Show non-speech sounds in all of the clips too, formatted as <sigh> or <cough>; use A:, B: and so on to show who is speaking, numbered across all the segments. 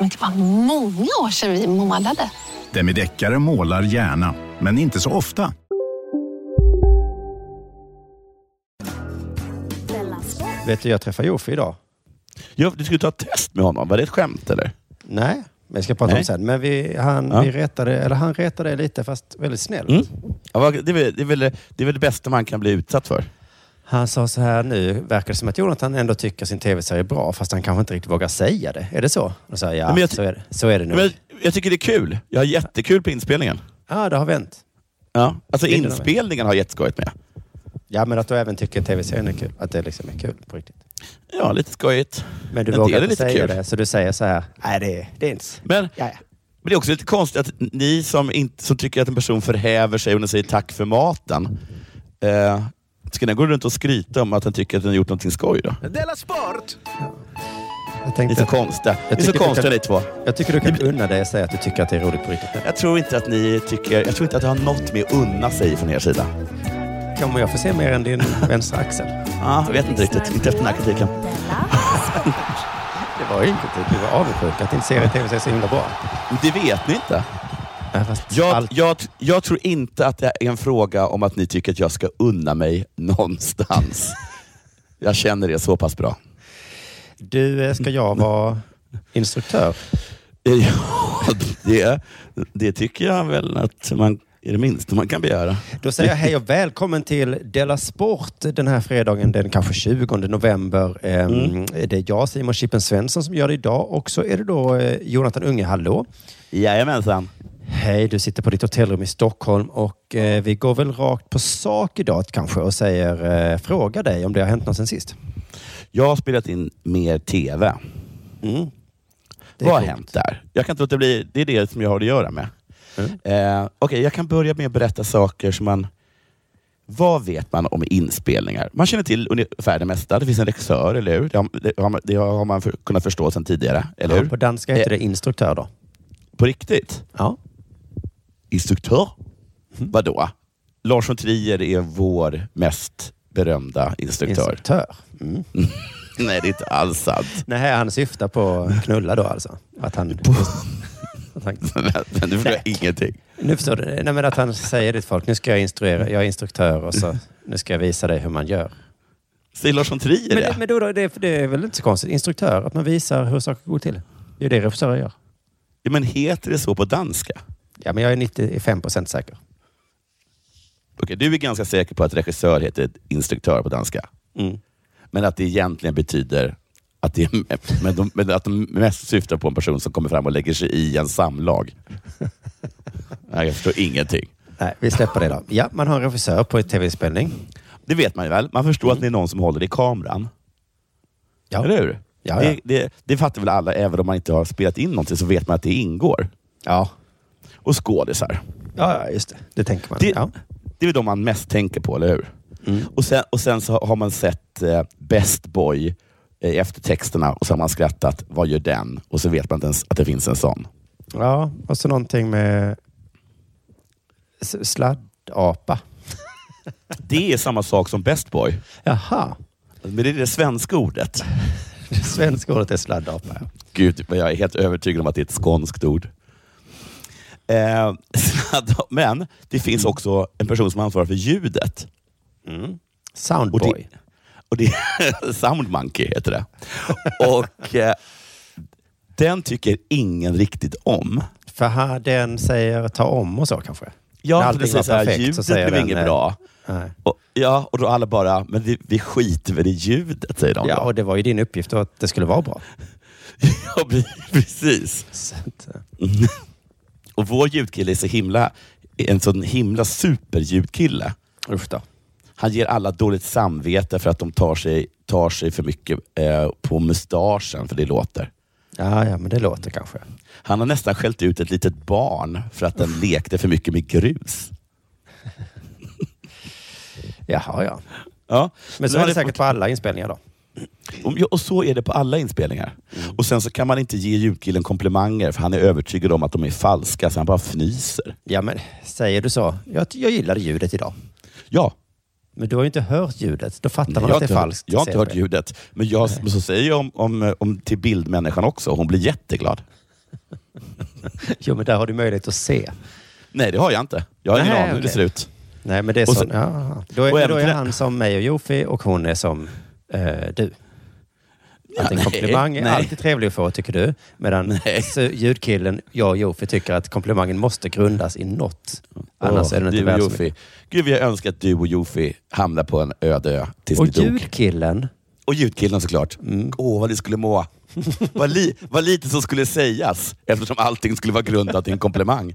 A: Men det var många år sedan vi målade.
B: Demideckare målar gärna, men inte så ofta.
C: Vet du, jag träffade Jofi idag.
D: Ja, du skulle ta ett test med honom. Var det ett skämt eller?
C: Nej, men jag ska prata om
D: Nej.
C: sen. Men vi, han,
D: Ja.
C: vi retade, eller han retade lite, fast väldigt snällt.
D: Mm. Ja, det, är väl, det, är väl, det är väl det bästa man kan bli utsatt för.
C: Han sa så här, nu verkar det som att Jonathan ändå tycker sin tv-serie är bra, fast han kanske inte riktigt vågar säga det. Är det så? Och så, ja,
D: Men jag-
C: så, är det, så är det nu.
D: Men jag, tycker det är kul. Jag har jättekul på inspelningen.
C: Ja, det har vänt.
D: Ja, alltså
C: Det
D: inspelningen har jag jätteskojigt med.
C: Ja, men att du även tycker tv-serien är kul. Att det liksom är kul på riktigt.
D: Ja, lite skojigt.
C: Men du
D: En
C: vågar inte säga
D: kul.
C: det, så du säger så här, nej det, det är inte...
D: Men, men det är också lite konstigt att ni som, inte, som tycker att en person förhäver sig och säger tack för maten, eh, ska den gå runt och skryta om att den tycker att den har gjort någonting skoj då?
E: Della Sport!
C: Jag,
D: Ni är
C: tänkte,
D: så konstiga. Ni är så konstiga
C: kan-
D: ni två.
C: jag tycker du kan unna dig att säga att du tycker att det är roligt på riktigt.
D: Jag tror inte att ni tycker, jag tror inte att det har något med att unna sig från er sida.
C: Kommer jag få se mer än din <laughs> vänstra axel?
D: Ja, jag vet inte riktigt. Inte efter den här kritiken.
C: Det var ju inte kritik, du var avundsjuk att din serie tv-serie är så himla bra.
D: Det vet ni inte. Jag, jag, jag tror inte att det är en fråga om att ni tycker att jag ska unna mig <laughs> någonstans. jag känner det så pass bra.
C: Du, eh, ska jag vara instruktör? <laughs>
D: Ja, det, det tycker jag väl att man är det minsta man kan begära.
C: Då säger jag hej och välkommen till Della Sport den här fredagen den kanske 20 november. Ehm,
D: Mm.
C: Det är jag, Simon Chippen Svensson, som gör det idag. Och så är det då eh, Jonathan Unge, hallå.
D: Jajamensan.
C: Hej, du sitter på ditt hotellrum i Stockholm och eh, vi går väl rakt på sak idag kanske och säger, eh, fråga dig om det har hänt något sen sist.
D: Jag har spelat in mer TV.
C: Mm.
D: Vad har hänt där? Jag kan inte låta bli, det är det som jag har att göra med.
C: Mm.
D: Eh, Okej, jag kan börja med att berätta saker som man... Vad vet man om inspelningar? Man känner till ungefär det mesta. Det finns en regissör, eller hur? Det har, det har, man, det har man för, kunnat förstå sedan tidigare, eller
C: Ja,
D: hur?
C: på danska heter
D: Eh.
C: det instruktör då.
D: På riktigt?
C: Ja.
D: Instruktör?
C: Mm.
D: Vadå? Lars von Trier är vår mest berömda instruktör.
C: Instruktör. Mm. <laughs>
D: Nej, det är inte alls sant.
C: Nej, han syftar på knulla då alltså? Att han, att <laughs> han,
D: Men du förstår
C: Nej.
D: ingenting.
C: nu förstår du. Nej, men att han säger till folk, nu ska jag instruera, jag är instruktör och så nu ska jag visa dig hur man gör.
D: Säger Lars von Trier
C: Men,
D: det?
C: men då, då, det, det är väl inte så konstigt? Instruktör, att man visar hur saker går till. Det är det regissörer gör.
D: Ja, men heter det så på danska?
C: Ja, men jag är 95 procent säker.
D: Okej, du är ganska säker på att regissör heter instruktör på danska.
C: Mm.
D: Men att det egentligen betyder att, det är, men de, men att de mest syftar på en person som kommer fram och lägger sig i en samlag. Nej, jag förstår ingenting.
C: Nej, vi släpper det då. Ja, man har en regissör på ett tv-inspelning.
D: Det vet man ju väl? Man förstår att det är någon som håller i kameran.
C: Ja.
D: Eller hur?
C: Ja, ja.
D: Det, det, det fattar väl alla, även om man inte har spelat in någonting så vet man att det ingår.
C: Ja.
D: Och skådisar.
C: Ja, ja, just det. Det tänker man.
D: Det,
C: ja.
D: det är väl de man mest tänker på, eller hur?
C: Mm.
D: Och, sen, och sen så har man sett eh, Best Boy eh, efter texterna och så har man skrattat, vad gör den? Och så vet man inte ens att det finns en sån.
C: ja, och så någonting med sladdapa.
D: Det är samma sak som Best Boy.
C: Jaha.
D: Men det är det svenska ordet. <laughs>
C: Det svenska ordet är sladdapa.
D: Gud, jag är helt övertygad om att det är ett skånskt ord. Eh, <laughs> men det finns också en person som ansvarar för ljudet.
C: Mm.
D: Och
C: Soundboy.
D: det, och det <laughs> Sound Monkey heter det. Och eh, den tycker ingen riktigt om.
C: För här, den säger ta om och så kanske?
D: Ja, det säger
C: var
D: så här,
C: perfekt, så
D: ljudet
C: säger
D: blev
C: den,
D: inget
C: eh,
D: bra.
C: Nej.
D: Och, ja, och då alla bara, men vi, vi skiter väl i ljudet, säger de
C: Ja,
D: då.
C: och det var ju din uppgift då att det skulle vara bra. <laughs>
D: Ja, pre- precis.
C: Så
D: Och vår ljudkille är så himla, en sån himla superljudkille.
C: Usch då.
D: Han ger alla dåligt samvete för att de tar sig, tar sig för mycket eh, på mustaschen, för det låter.
C: Ja, ja, men det låter kanske.
D: Han har nästan skällt ut ett litet barn för att den lekte för mycket med grus. <laughs>
C: Jaha, ja.
D: Ja.
C: Men så
D: Nu
C: är det säkert på alla inspelningar då.
D: Och, så är det på alla inspelningar. Och Sen så kan man inte ge ljudkillen komplimanger för han är övertygad om att de är falska, så han bara fnyser.
C: Ja, men säger du så? Jag, jag gillade ljudet idag.
D: Ja,
C: Men du har ju inte hört ljudet. Då fattar
D: Nej,
C: man att det är falskt.
D: jag har inte hört
C: det.
D: ljudet. Men, jag, men så säger jag om, om, om till bildmänniskan också. Hon blir jätteglad. <laughs>
C: Jo, men där har du möjlighet att se.
D: Nej, det har jag inte. Jag har ingen
C: Nej,
D: aning hur det ser ut.
C: Nej, men det är
D: Och
C: så.
D: så-
C: ja, då är, då är han som mig och Jofi och hon är som eh, du. Att en
D: nej,
C: komplimang är
D: nej.
C: alltid trevlig att få, tycker du. Medan
D: Nej.
C: så ljudkillen, jag och Jofi, tycker att komplimangen måste grundas i något. Annars
D: Åh,
C: är den inte
D: och
C: värd så
D: Jofi.
C: mycket.
D: Gud, vi önskar att du och Jofi hamnar på en öde ö tills
C: Och
D: ni dog.
C: ljudkillen,
D: Och ljudkillen såklart.
C: Mm.
D: Åh, vad ni skulle må. vad, li, vad lite som skulle sägas eftersom allting skulle vara grundat i en komplimang.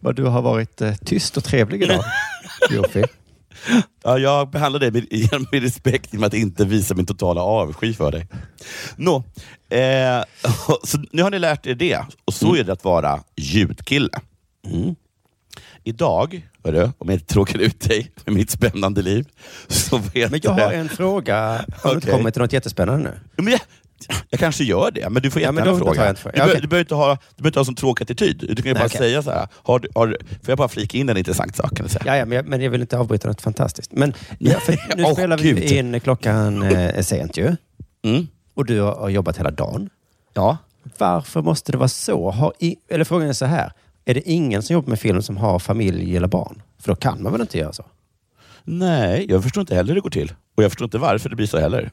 C: vad du har varit eh, tyst och trevlig idag, <laughs> Jofi.
D: Ja, jag behandlar dig med, <laughs> med respekt genom att inte visa min totala avsky för dig. Nå, eh, <laughs> så nu har ni lärt er det. Och så är det att vara ljudkille. Idag, hörru, om jag inte tråkar ut dig med mitt spännande liv, så vet
C: Men jag har en fråga. Har du inte
D: Okej.
C: kommit till något jättespännande nu?
D: Men jag, jag kanske gör det, men du får
C: Ja,
D: jättegärna
C: då
D: fråga. Du,
C: Ja, okej.
D: du behöver inte ha, du behöver inte ha sån tråkig attityd. Du kan ju bara
C: okej.
D: säga så här. Har, har, får jag bara flika in en intressant sak? Kan säga?
C: Ja, ja men, jag, men jag vill inte avbryta något fantastiskt. Men ja, nu <laughs>
D: Åh,
C: spelar
D: Gud.
C: vi in klockan eh, sent ju.
D: Mm.
C: Och du har, har jobbat hela dagen.
D: Ja.
C: Varför måste det vara så? Har i, eller frågan är så här. Är det ingen som jobbar med film som har familj eller barn? För då kan man väl inte göra så?
D: Nej, jag förstår inte heller hur det går till. Och jag förstår inte varför det blir så heller.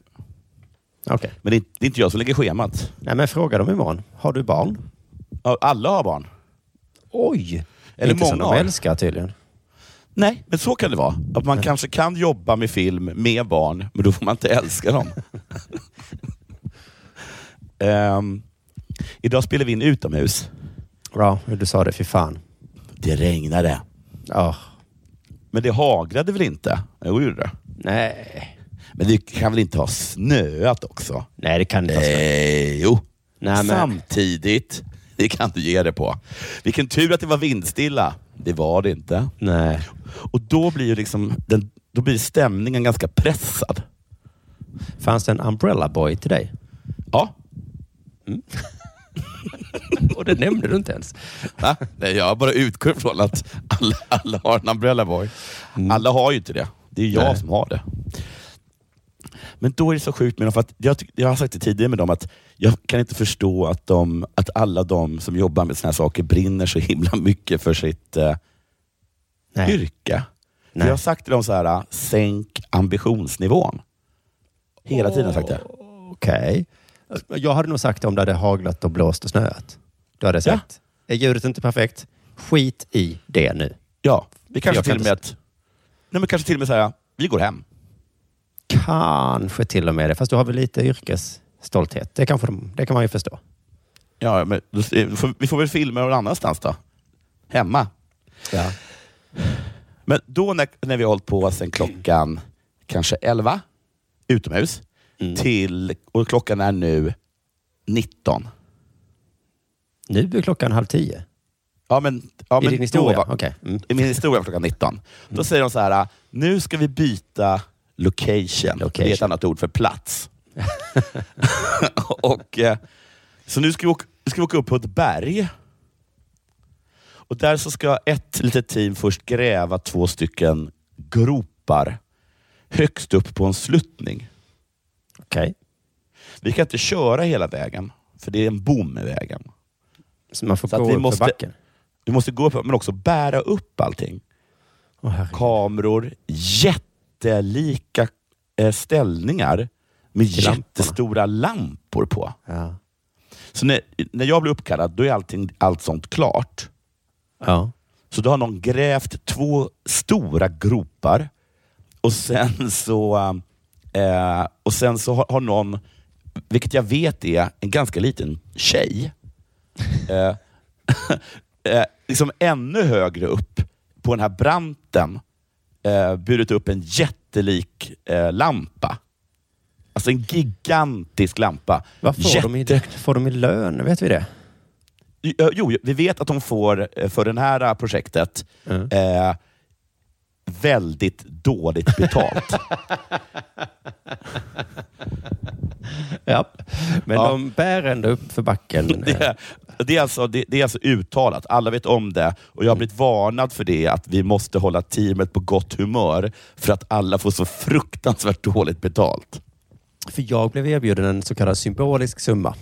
C: Okej.
D: Men det är, det är inte jag som lägger schemat.
C: Nej, men fråga dem imorgon. Har du barn?
D: Ja, Alla har barn.
C: Oj!
D: Eller
C: inte som
D: många
C: de
D: har.
C: älskar tydligen.
D: Nej, men så kan det vara. Att man kanske kan jobba med film med barn, men då får man inte älska dem. <laughs> Ehm, idag spelar vi in utomhus.
C: Bra, du sa det. Fy fan.
D: Det regnade.
C: Ja.
D: Men det haglade väl inte? Jo, gjorde det.
C: Nej.
D: Men det kan väl inte ha snöat också?
C: Nej, det kan det inte.
D: Nej, jo.
C: Nej,
D: Samtidigt. Det kan du ge det på. Vilken tur att det var vindstilla. Det var det inte.
C: Nej.
D: Och då blir ju liksom den, då blir stämningen ganska pressad.
C: Fanns det en umbrella boy till dig?
D: Ja. <laughs>
C: Och det nämnde du inte ens.
D: Va? Nej, jag bara utgår från att alla, alla har en umbrella boy. Alla har ju inte det. Det är jag
C: Nej.
D: som har det. Men då är det så sjukt med dem, för att jag, jag har sagt det tidigare med dem, att jag kan inte förstå att, de, att alla de som jobbar med såna här saker brinner så himla mycket för sitt eh,
C: Nej.
D: yrke.
C: Nej.
D: Jag har sagt till dem så här, sänk ambitionsnivån. Hela tiden har jag sagt det.
C: Okej. Jag hade nog sagt det om det hade haglat och blåst och snöat. Då hade jag sagt, är ljudet inte perfekt? Skit i det nu.
D: Ja, vi kanske till och med att, nej men kanske till och med säga, vi går hem.
C: Kanske till och med det. Fast du har väl lite yrkesstolthet. Det, kanske de, det kan man ju förstå.
D: Ja, men då, vi får- väl filma någon annanstans då. Hemma.
C: Ja.
D: Men då när, när vi har hållit på sedan klockan kanske 11 utomhus
C: Mm.
D: till, och klockan är nu 19.
C: Nu är klockan halv tio.
D: Ja, men, ja,
C: I
D: men
C: din historia?
D: Då,
C: Okej. Mm.
D: I min historia var klockan 19. Då säger de så här, nu ska vi byta location. Det är ett
C: Location.
D: annat ord för plats. <laughs> och, eh, så nu ska, vi åka, ska vi åka upp på ett berg. Och där så ska ett litet team först gräva två stycken gropar högst upp på en sluttning.
C: Okej.
D: Vi kan inte köra hela vägen, för det är en bom i vägen.
C: Så man får
D: Så
C: gå upp
D: måste-
C: för backen?
D: Vi måste gå upp, men också bära upp allting.
C: Herregud.
D: kameror, jättelika eh, ställningar med
C: lamporna.
D: jättestora lampor på.
C: Ja.
D: Så när, när jag blir uppkallad, då är allting, allt sånt klart.
C: Ja.
D: Så då har någon grävt två stora gropar och sen så, eh, och sen så har, har någon, vilket jag vet är en ganska liten tjej, <laughs> eh, <laughs> eh, liksom ännu högre upp på den här branten eh, burit upp en jättelik eh, lampa. Alltså en gigantisk lampa.
C: Vad får, de i,
D: Jätte-
C: får de i lön? Vet vi det?
D: Jo, vi vet att de får eh, för det här eh, projektet
C: Mm.
D: eh, väldigt dåligt betalt. <laughs>
C: Ja. Men
D: Ja.
C: de bär ändå upp för backen. <laughs>
D: det, är, det, är alltså, det, det är alltså uttalat. Alla vet om det. Och Jag har blivit varnad för det, att vi måste hålla teamet på gott humör för att alla får så fruktansvärt dåligt betalt.
C: För jag blev erbjuden en så kallad symbolisk summa.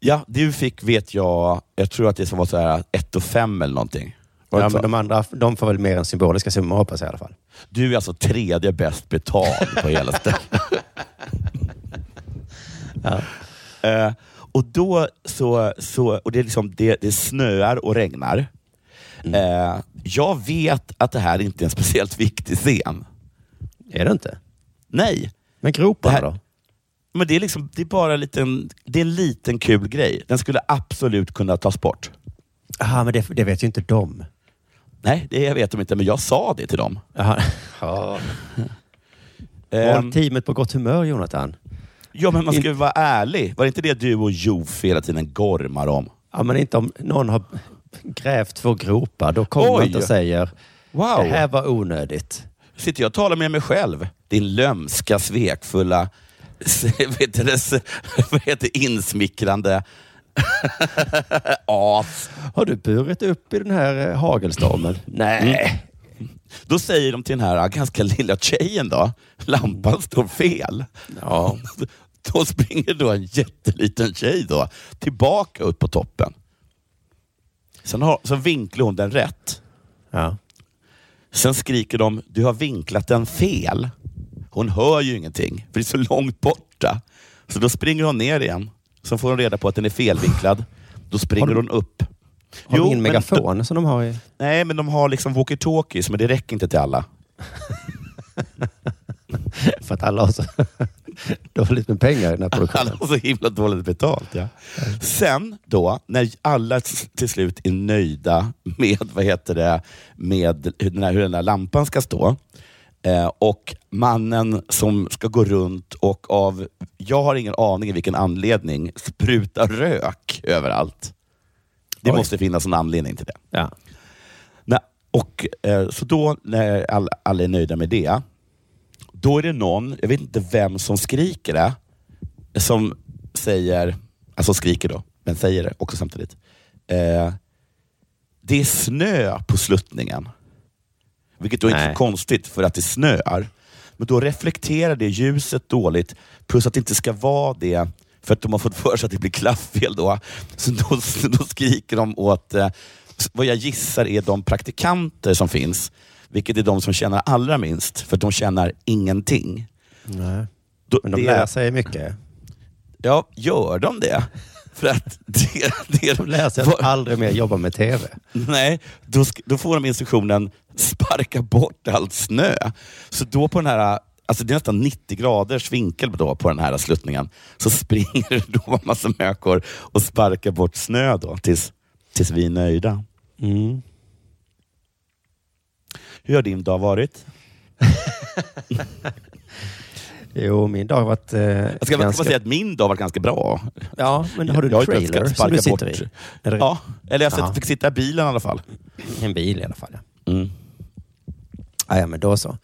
D: Ja, du fick, vet jag, jag tror att det var så här 1 och 5 eller någonting.
C: Ja, men de andra de får väl mer än symboliska summor hoppas jag i alla fall.
D: Du är alltså tredje bäst betald på hela <laughs> stället. Eh, och då så, så och det, liksom, det, det snöar och regnar. Eh, jag vet att det här inte är en speciellt viktig scen.
C: Är det inte?
D: Nej,
C: Men groparna då?
D: men det är, liksom, det är bara en liten, det är en liten kul grej. Den skulle absolut kunna tas bort.
C: Aha, men det, det vet ju inte de.
D: Nej, det vet de inte, men jag sa det till dem.
C: Aha. Ja.
D: Eh,
C: Håll teamet på gott humör Jonathan.
D: Ja, men man ska ju vara ärlig. Var det inte det du och Jof hela tiden gormar om?
C: Ja, men inte om någon har grävt två gropar. Då kommer man
D: Oj.
C: inte och säger
D: Wow!
C: det här var onödigt.
D: sitter jag och talar med mig själv. Din lömska, svekfulla, <laughs> vet du, <laughs> vad heter insmickrande <laughs> as.
C: Har du burit upp i den här eh, hagelstormen? Nej.
D: Då säger de till den här ganska lilla tjejen då, lampan står fel.
C: Ja. <laughs>
D: Då springer då en jätteliten tjej då tillbaka upp på toppen. Sen har, så vinklar hon den rätt.
C: ja.
D: Sen skriker de, du har vinklat den fel. Hon hör ju ingenting, för det är så långt borta. Så då springer hon ner igen. Så får hon reda på att den är felvinklad. Då springer hon upp.
C: Har
D: Jo,
C: de ingen megafon som de har i...
D: Nej, men de har liksom walkie-talkies, men det räcker inte till alla. <laughs>
C: För att alla har så <laughs> dåligt med pengar i den här
D: Alla
C: produktionen.
D: har så himla dåligt betalt. Ja. Sen då, när alla till slut är nöjda med, vad heter det, med hur den här, hur den här lampan ska stå eh, och mannen som ska gå runt och av, jag har ingen aning i vilken anledning, sprutar rök överallt. Det
C: Oj.
D: måste finnas en anledning till det.
C: Ja.
D: Nej, och, eh, så då, när alla, alla är nöjda med det, då är det någon, jag vet inte vem som skriker det, som säger, alltså skriker då, men säger det också samtidigt. Eh, det är snö på sluttningen. Vilket då inte är
C: Nej.
D: så konstigt för att det snöar. Men då reflekterar det ljuset dåligt, plus att det inte ska vara det för att de har fått för sig att det blir klafffel då. Så då, då skriker de åt, eh, vad jag gissar är de praktikanter som finns, vilket är de som tjänar allra minst, för att de tjänar ingenting.
C: Nej.
D: Då,
C: Men de
D: det-
C: lär sig mycket.
D: Ja, gör de det? För att det, det,
C: De lär sig att aldrig mer jobba med TV.
D: Nej, då, då får de instruktionen sparka bort allt snö. Så då på den här, alltså det är nästan 90 graders vinkel då på den här sluttningen, så springer det <laughs> då en massa människor och sparkar bort snö då tills, tills vi är nöjda.
C: Mm.
D: Hur har din dag varit? <laughs>
C: Jo, min dag har varit eh,
D: Jag ska
C: ganska...
D: säga att min dag var ganska bra.
C: Ja, men har du en
D: har
C: trailer som du sitter
D: bort-
C: i? Eller
D: Ja, eller jag
C: Ja.
D: fick sitta i bilen i alla fall.
C: en bil i alla fall. Ja.
D: Mm.
C: Ah, ja, men då så.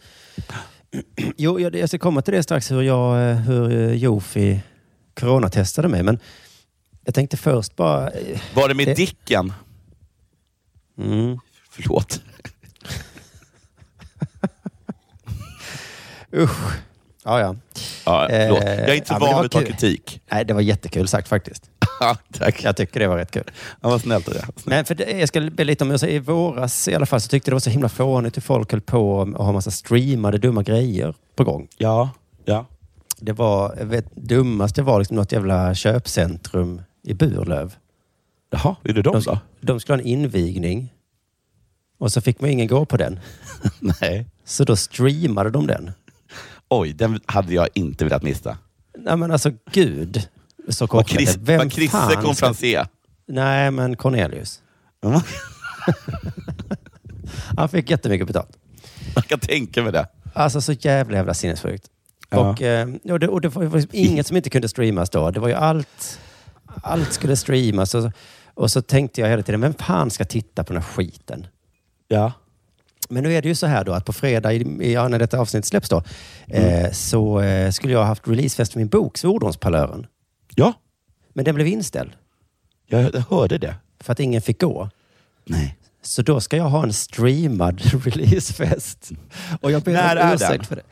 C: <clears throat> Jo, jag, jag ska komma till det strax hur, jag, eh, hur eh, Jofi coronatestade mig. Men jag tänkte först bara... eh,
D: Var det med
C: Det-
D: Dicken?
C: Mm,
D: Förlåt. <laughs>
C: usch. Ja, ja.
D: Ja, förlåt. Jag är inte
C: ja,
D: van vid att ta kritik.
C: Nej, det var jättekul sagt faktiskt. <laughs>
D: Tack.
C: Jag tycker det var rätt kul.
D: Ja, vad snällt av det.
C: Nej, för det, jag ska be lite om, säger, i våras i alla fall så tyckte jag det var så himla fånigt hur folk höll på och ha massa streamade dumma grejer på gång.
D: Ja, ja.
C: Det var, jag vet, dummaste var liksom något jävla köpcentrum i Burlöv.
D: Jaha, är det de
C: De,
D: då?
C: de skulle ha en invigning Och så fick man ingen gå på den. <laughs>
D: Nej.
C: Så då streamade de den.
D: Oj, den hade jag inte velat missa.
C: Nej men alltså gud. Så korkat.
D: Chris,
C: Vem
D: vad Chrisse Conferencier.
C: Nej, men Cornelius.
D: Mm. <laughs>
C: Han fick jättemycket betalt.
D: Jag kan tänka mig det.
C: Alltså så jävla jävla sinnessjukt.
D: Ja.
C: Och, eh, och, det, och det var liksom inget som inte kunde streamas då. Det var ju allt, allt skulle streamas. Och, och så tänkte jag hela tiden, vem fan ska titta på den här skiten?
D: Ja.
C: Men nu är det ju så här då att på fredag, ja, när detta avsnitt släpps då, eh, så eh, skulle jag ha haft releasefest för min bok Svordomspalören.
D: Ja,
C: Men den blev inställd
D: jag, jag hörde det.
C: för att ingen fick gå.
D: Nej.
C: Så då ska jag ha en streamad <laughs> releasefest. Och jag ber
D: När
C: om
D: är
C: ursäkt
D: den?
C: för det.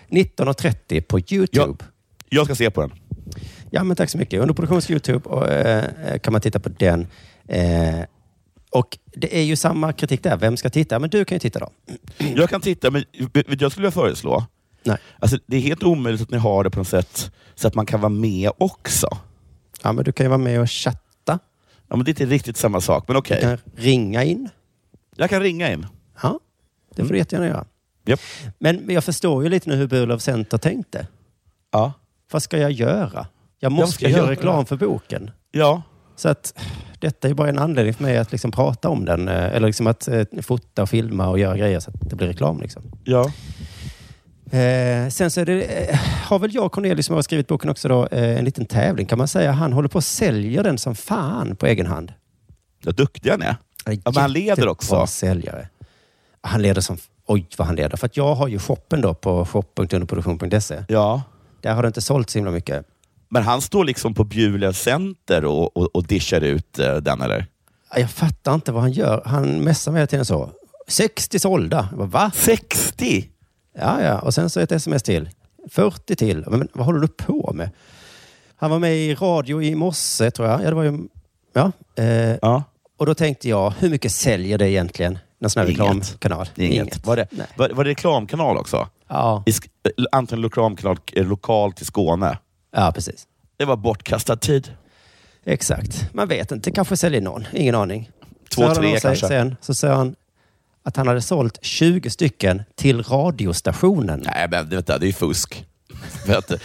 C: 19.30 på YouTube.
D: Jag ska se på den.
C: Ja, men tack så mycket. Under produktions YouTube och, eh, kan man titta på den. Eh, och det är ju samma kritik där. Vem ska titta? Men du kan ju titta då. <clears throat>
D: Jag kan titta, men vet vad jag skulle vilja föreslå?
C: Nej.
D: Alltså, det är helt omöjligt att ni har det på något sätt så att man kan vara med också.
C: Ja, men du kan ju vara med och chatta.
D: Ja, men det är inte riktigt samma sak, men okej.
C: Du kan ringa in.
D: Jag kan ringa in.
C: Ja, det får du jättegärna göra.
D: Japp.
C: Men jag förstår ju lite nu hur Burlöv Center tänkte.
D: Ja.
C: Vad ska jag göra? Jag måste
D: ska jag
C: göra
D: göra?
C: reklam för boken.
D: Ja.
C: Så att detta är bara en anledning för mig att liksom prata om den. eh, Eller liksom att eh, fota och filma och göra grejer så att det blir reklam. Liksom.
D: Ja.
C: Eh, sen så det, eh, har väl jag och Cornelius som har skrivit boken också då, eh, en liten tävling kan man säga. Han håller på att sälja den som fan på egen hand.
D: Vad duktig han är.
C: Han är
D: Ja, men han leder också.
C: säljare. Han leder som... Oj, vad han leder. För att jag har ju shoppen då på shop.underproduktion.se.
D: Ja.
C: Där har det inte sålt så himla mycket.
D: Men han står liksom på Bjurlöv Center och, och, och dishar ut eh, den, eller?
C: Jag fattar inte vad han gör. Han messar mig hela tiden så. 60 sålda. Jag bara, va?
D: 60?
C: Ja, ja. Och sen så ett sms till. 40 till. Men vad håller du på med? Han var med i radio i morse, tror jag. Ja, det var ju... Ja. Eh,
D: Ja.
C: och då tänkte jag, hur mycket säljer det egentligen? En sån här
D: Inget.
C: reklamkanal?
D: Inget. Var, det, var, var det reklamkanal också?
C: Ja.
D: I, eh, antagligen reklamkanal eh, lokalt i Skåne.
C: ja, precis.
D: Det var bortkastad tid.
C: Exakt. Man vet inte. Kanske säljer någon. Ingen aning.
D: Två, tre kanske.
C: Sen så sa han att han hade sålt 20 stycken till radiostationen.
D: Nej, men det, det är fusk. Att, <laughs>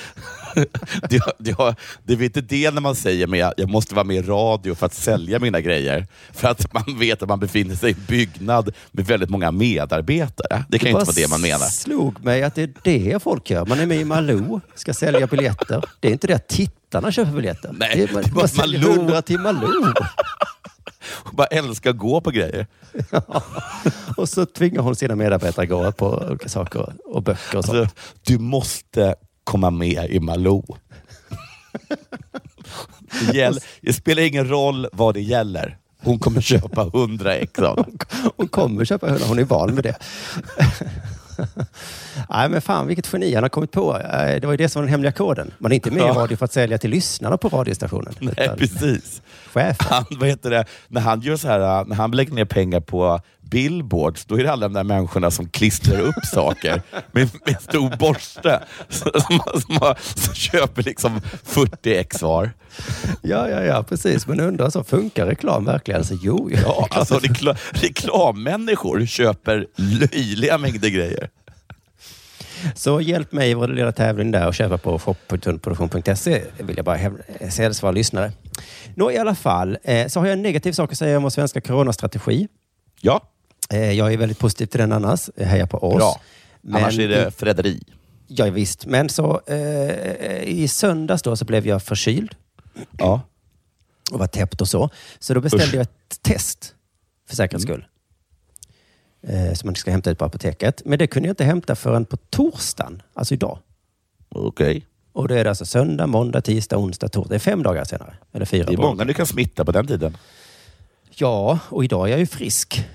D: det, det, det är inte det när man säger men jag, jag måste vara med i radio för att sälja mina grejer. För att man vet att man befinner sig i en byggnad med väldigt många medarbetare. Det kan ju inte vara det man menar.
C: slog mig att det är det folk gör. Man är med i Malou, ska sälja biljetter. Det är inte det att tittarna köper biljetter.
D: Nej,
C: det är, man,
D: det
C: man säljer
D: Malou.
C: 100 till Malou. <laughs>
D: Bara älskar att gå på grejer. <laughs>
C: Och så tvingar hon sina medarbetare gå på olika saker och böcker och sånt.
D: Alltså, du måste komma med i Malou. Det, gäller, det spelar ingen roll vad det gäller. Hon kommer köpa 100 ex den. <laughs>
C: Hon kommer köpa hundar. Hon är van med det. <laughs> Nej, men fan vilket geni han har kommit på. Eh, Det var ju det som var den hemliga koden. Man är inte med i radio för att sälja till lyssnarna på radiostationen.
D: Nej, precis.
C: chefen.
D: Han, vad heter det, när han gör så här, när han lägger ner pengar på billboards, då är det alla de där människorna som klistrar upp <laughs> saker med, med stor borste. Som, som, som, som köper liksom 40 ex var.
C: Ja, ja, ja, precis. Men undrar så, funkar reklam verkligen? Så, jo, jo.
D: Ja, alltså rekla, reklammänniskor köper löjliga mängder grejer.
C: Så hjälp mig i vår lilla tävling där och köpa på shop.tunnproduktion.se vill jag bara säga till våra lyssnare. Nå, i alla fall eh, så har jag en negativ sak att säga om vår svenska coronastrategi.
D: Ja,
C: jag är väldigt positiv till den annars. Jag hejar på oss.
D: bra.
C: Men
D: Annars är det förräderi.
C: Ja, visst. Men så eh, i söndags då så blev jag förkyld
D: Ja.
C: och var täppt och så. Så då beställde
D: Usch.
C: jag ett test för säkerhets skull. Eh, som man ska hämta ut på apoteket. Men det kunde jag inte hämta förrän på torsdagen, alltså idag.
D: Okej.
C: Och då är det alltså söndag, måndag, tisdag, onsdag, torsdag. Det är fem dagar senare. Eller fyra.
D: Det är många du kan smitta på den tiden.
C: Ja, och idag är jag ju frisk.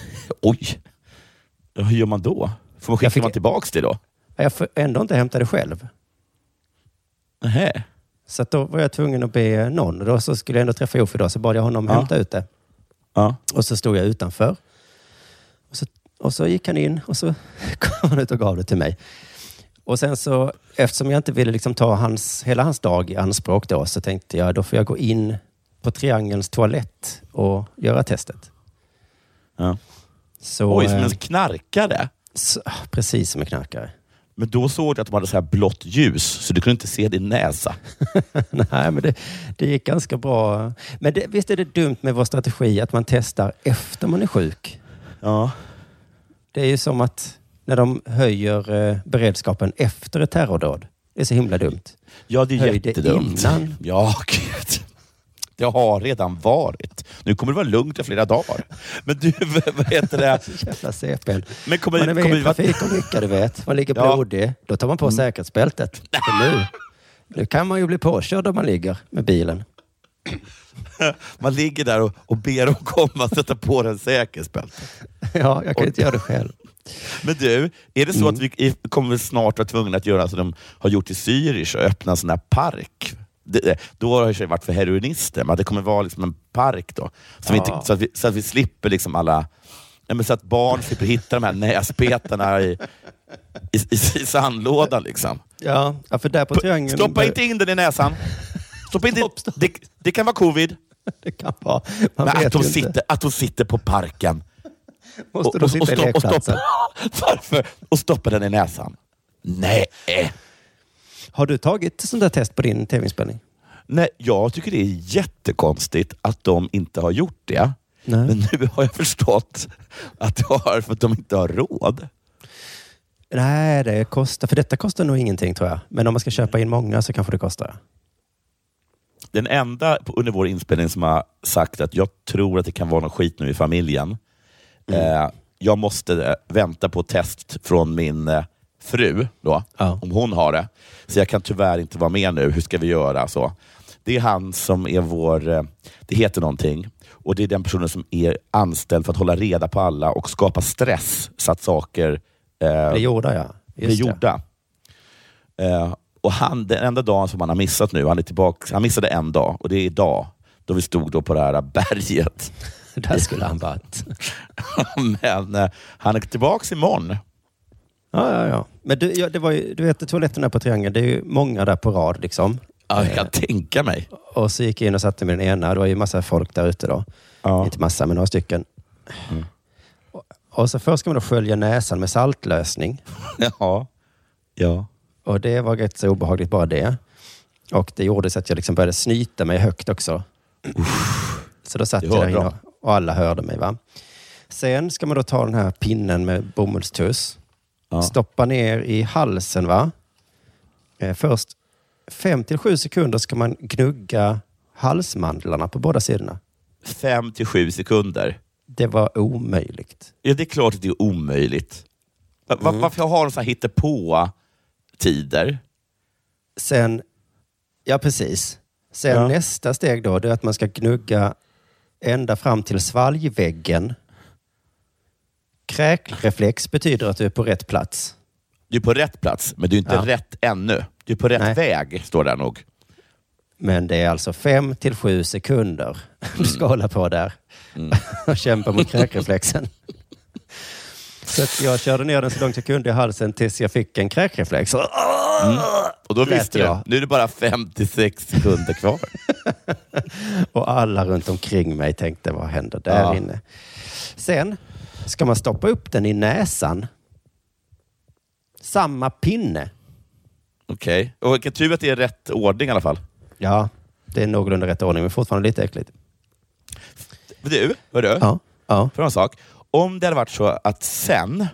C: <laughs>
D: Oj! Hur gör man då? Får man skicka
C: fick-
D: man tillbaks det då?
C: Jag får ändå inte hämta det själv.
D: Nähä.
C: Så då var jag tvungen att be någon. Då så skulle jag ändå träffa Joff idag, så bad jag honom
D: Ja.
C: hämta ut det.
D: Ja.
C: Och så stod jag utanför. Och så, och så gick han in och så <laughs> kom han ut och gav det till mig. Och sen så, eftersom jag inte ville liksom ta hans, hela hans dag i anspråk då, så tänkte jag då får jag gå in på Triangelns toalett och göra testet.
D: Ja.
C: Så,
D: Oj, som
C: eh,
D: en knarkare.
C: så, precis som en knarkare.
D: Men då såg du att de hade så här blått ljus, så du kunde inte se din näsa. <laughs>
C: Nej, men det, det gick ganska bra. Men det, visst är det dumt med vår strategi att man testar efter man är sjuk?
D: Ja.
C: Det är ju som att när de höjer eh, beredskapen efter ett terrordåd. Det är så himla dumt.
D: Ja, det är
C: Höj det
D: jättedumt.
C: innan.
D: Ja, <laughs> gud. Det har redan varit. Nu kommer det vara lugnt i flera dagar. Men du, vad heter det? <laughs>
C: Jävla CPn.
D: Men kommer,
C: Man är med
D: kommer
C: i en trafikolycka, du vet. Man ligger
D: Ja. Mm.
C: blodig. Då tar man på säkerhetsbältet. För nu, nu kan man ju bli påkörd om man ligger med bilen. <laughs>
D: Man ligger där och, och ber dem komma och sätta på den säkerhetsbältet.
C: Ja, jag kan inte göra det själv.
D: Men du, är det så
C: Mm.
D: att vi kommer snart vara tvungna att göra som de har gjort i Zürich och öppna en sån här park? Det, då har det i och varit för heroinister, men det kommer vara liksom en park då. Så, vi,
C: Ja.
D: inte, så, att, vi, så att vi slipper liksom alla... Ja, så att barn slipper hitta de här näsbetarna i, i, i, i sandlådan. Liksom.
C: Ja, för där på triangeln...
D: Stoppa inte in den i näsan! Stoppa inte, Det, det kan vara covid. <laughs>
C: Det kan vara. Man
D: Men att, de
C: inte.
D: sitter, att de sitter på parken.
C: Måste de sitta i
D: stopp- och,
C: lekplatsen?
D: stoppa, <laughs> varför? Och stoppa den i näsan. Nej.
C: Har du tagit sånt där test på din tv-inspelning?
D: Nej, jag tycker det är jättekonstigt att de inte har gjort det.
C: Nej.
D: Men nu har jag förstått att det har för att de inte har råd.
C: Nej, det kostar. För detta kostar nog ingenting tror jag. Men om man ska köpa in många så kanske det kostar.
D: Den enda under vår inspelning som har sagt att jag tror att det kan vara någon skit nu i familjen. Eh, jag måste eh, vänta på test från min eh, fru, då,
C: Ja.
D: om hon har det. Så jag kan tyvärr inte vara med nu. Hur ska vi göra? Så. Det är han som är vår... Eh, det heter någonting. Och Det är den personen som är anställd för att hålla reda på alla och skapa stress så att saker eh,
C: Det gjorde jag.
D: blir gjorda. Eh, och han, den enda dagen som han har missat nu, han, är tillbaka, han missade en dag och det är idag, då vi stod då på det här berget. <laughs>
C: Där skulle han varit. <laughs>
D: Men eh, han är tillbaka imorgon.
C: Ja, ja, ja. Men du, ja, det var ju, du vet toaletterna på triangeln, det är ju många där på rad. Liksom.
D: Ja, jag kan tänka mig.
C: Och så gick jag in och satte mig i den ena. Det var ju massa folk där ute då.
D: Ja.
C: Inte massa, men några stycken. Och, och så först ska man då skölja näsan med saltlösning. <laughs>
D: Ja. ja.
C: Och det var rätt så obehagligt bara det. Och det gjorde så att jag liksom började snyta mig högt också. Så då satt jag där inne och, och alla hörde mig. va. Sen ska man då ta den här pinnen med bomullstuss.
D: Ja.
C: Stoppa ner i halsen. va? Eh, först fem till sju sekunder ska man gnugga halsmandlarna på båda sidorna.
D: Fem till sju sekunder.
C: Det var omöjligt.
D: Ja, det är klart att det är omöjligt. Va- Varför har de så här hittepå-tider?
C: Sen, ja precis. Sen
D: Ja.
C: nästa steg då, det är att man ska gnugga ända fram till svalgväggen. Kräkreflex betyder att du är på rätt plats.
D: Du är på rätt plats, men du är inte
C: Ja.
D: rätt ännu. Du är på rätt
C: Nej.
D: väg, står där nog.
C: Men det är alltså fem till sju sekunder <laughs> du ska hålla på där och <laughs> kämpa mot kräkreflexen. <laughs> Så jag körde ner den så långt jag kunde i halsen tills jag fick en kräkreflex.
D: Och då visste du,
C: jag.
D: nu är det bara 56 sekunder kvar.
C: Och alla runt omkring mig tänkte, vad händer där
D: Ja.
C: inne? Sen ska man stoppa upp den i näsan. Samma pinne.
D: Okej. Och vilken tur att det är rätt ordning i alla fall.
C: Ja, det är någorlunda rätt ordning, men fortfarande lite äckligt.
D: Du, hörru,
C: Ja. ja.
D: för en sak. Om det hade varit så att sen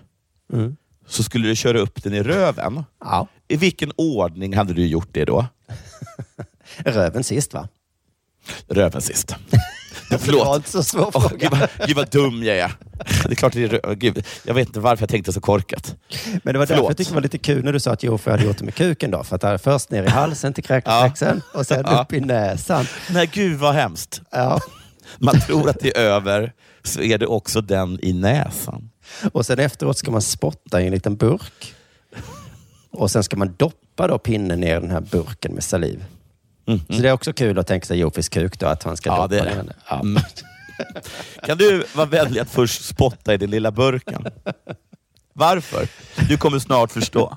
C: Mm.
D: så skulle du köra upp den i röven.
C: ja.
D: I vilken ordning hade du gjort det då? <laughs>
C: Röven sist va?
D: Röven sist. <laughs>
C: Det var
D: Förlåt.
C: inte så svår fråga.
D: gud, vad, gud vad dum jag är. Det är klart det är rö- gud, Jag vet inte varför jag tänkte så korkat.
C: Men det var därför
D: Förlåt.
C: jag tyckte det var lite kul när du sa att jo, för jag hade gjort det med kuken då. För att det är först ner i halsen till kräkreflexen och sen
D: Ja.
C: upp i näsan.
D: Nej, gud vad hemskt.
C: Ja.
D: Man tror att det är över, så är det också den i näsan.
C: Och sen efteråt ska man spotta i en liten burk. Och sen ska man doppa då pinnen ner i den här burken med saliv. Så det är också kul att tänka sig Jofis kuk då, att han ska
D: Ja,
C: doppa
D: det är.
C: Ja.
D: Mm. Kan du vara vänlig att först spotta i den lilla burken? Varför? Du kommer snart förstå.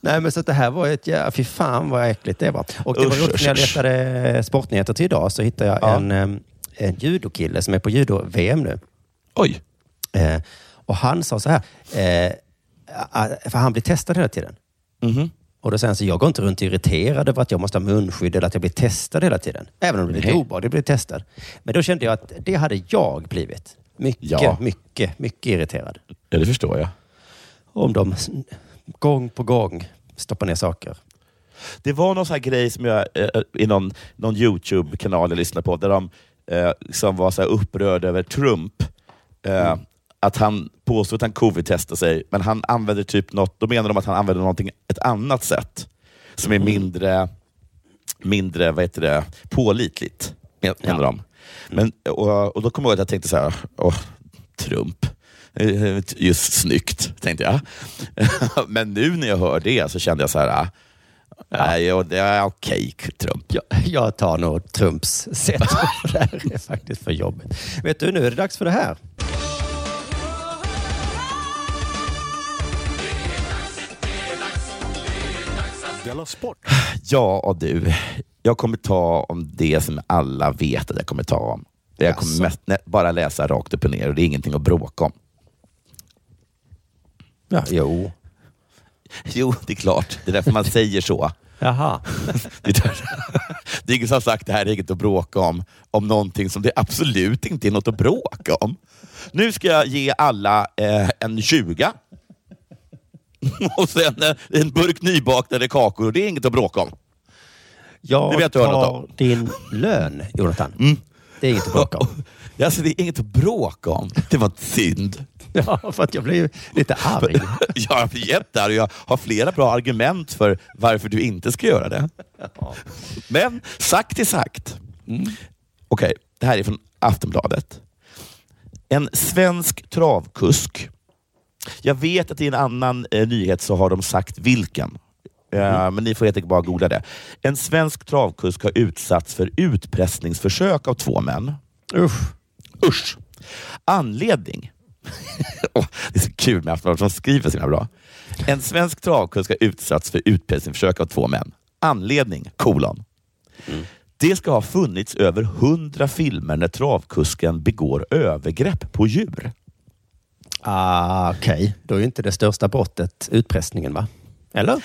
C: Nej, men så att det här var ett jävla... Fy fan vad äckligt det var. Och det var
D: Usch,
C: roligt när jag letade sportnyheter till idag så hittade jag
D: Ja.
C: en, en judokille som är på judo-VM nu.
D: Oj.
C: Eh, och han sa så här, eh, för han blir testad hela tiden.
D: Mhm.
C: Och då säger så jag går inte runt irriterad över att jag måste ha munskydd eller att jag blir testad hela tiden. Även om det blir lite obehagligt att bli testad. Men då kände jag att det hade jag blivit. Mycket,
D: Ja.
C: mycket, mycket irriterad.
D: Ja, det förstår jag.
C: Om de gång på gång stoppar ner saker.
D: Det var någon sån grej som jag eh, i någon, någon YouTube-kanal jag lyssnade på, där de eh, liksom var så upprörda över Trump. Eh, Att han påstod att han covid-testade sig, men han använde typ något, då menar de att han använde någonting, ett annat sätt som är mindre, mindre vad heter det, pålitligt, men- menar de. Men, och, och då kommer jag ihåg att jag tänkte så här, åh, Trump. Eh, Just snyggt, tänkte jag. <laughs> Men nu när jag hör det så kände jag så här, Nej, ja, det är okej, Trump.
C: Jag, jag tar nog Trumps sätt. det här är faktiskt för jobbigt. Vet du, nu är det dags för det här.
B: Della Sport!
D: Ja, och du. Jag kommer ta om det som alla vet att jag kommer ta om. Jag kommer mest, nä- bara läsa rakt upp och ner och det är ingenting att bråka om.
C: Ja, jo.
D: Jo, det är klart. Det är därför man <laughs> säger så.
C: Jaha. <laughs>
D: Det är, där. det är ingen som har sagt det här är inget att bråka om, om någonting som det absolut inte är något att bråka om. Nu ska jag ge alla eh, en 20 <laughs> och sen eh, en burk nybakade kakor och det är inget att bråka om.
C: Jag
D: Det vet
C: tar din lön, Jonathan. Det är inget att bråka om. <laughs>
D: Alltså, det är inget att bråka om. Det var synd. <laughs>
C: Ja, för att jag ju lite arg.
D: Jag är jättearg jag har flera bra argument för varför du inte ska göra det. Men sagt är sagt. Okej, det här är från Aftonbladet. En svensk travkusk. Jag vet att i en annan eh, nyhet så har de sagt vilken. Eh, Men ni får helt enkelt bara googla det. En svensk travkusk har utsatts för utpressningsförsök av två män.
C: Usch.
D: Usch! Anledning. <laughs> Åh, det är så kul med Aftonbladet, de skriver så himla bra. En svensk travkusk har utsatts för utpressningsförsök av två män. Anledning, kolon. Det ska ha funnits över hundra filmer när travkusken begår övergrepp på djur.
C: Ah, Okej, då är ju inte det största brottet utpressningen, va? Eller?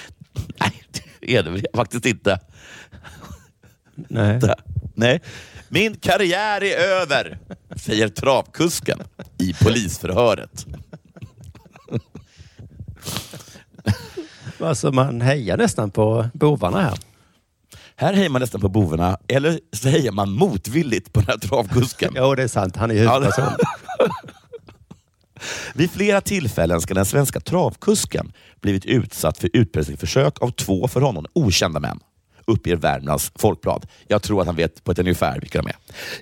D: Nej, det är det faktiskt inte.
C: Nej.
D: Nej. Min karriär är över, säger travkusken i polisförhöret.
C: Alltså man hejar nästan på bovarna här.
D: Här hejar man nästan på bovarna, eller så hejar man motvilligt på den här travkusken.
C: Jo, det är sant. Han är
D: Ja,
C: huvudperson.
D: Vid flera tillfällen ska den svenska travkusken blivit utsatt för utpressningsförsök av två för honom okända män, uppger Värmlands Folkblad. Jag tror att han vet på ett ungefär vilka de är.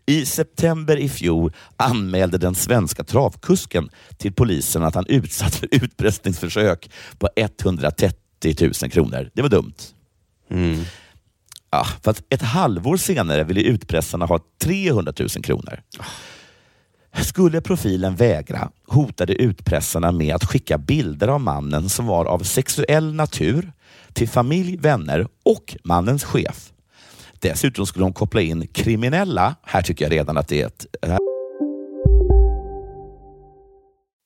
D: I september i fjol anmälde den svenska travkusken till polisen att han utsatts för utpressningsförsök på 130 000 kronor. Det var dumt. Ja, för att ett halvår senare ville utpressarna ha 300 000 kronor. Skulle profilen vägra hotade utpressarna med att skicka bilder av mannen som var av sexuell natur till familj, vänner och mannens chef. Dessutom skulle de koppla in kriminella. Här tycker jag redan att det är ett...
F: Eh,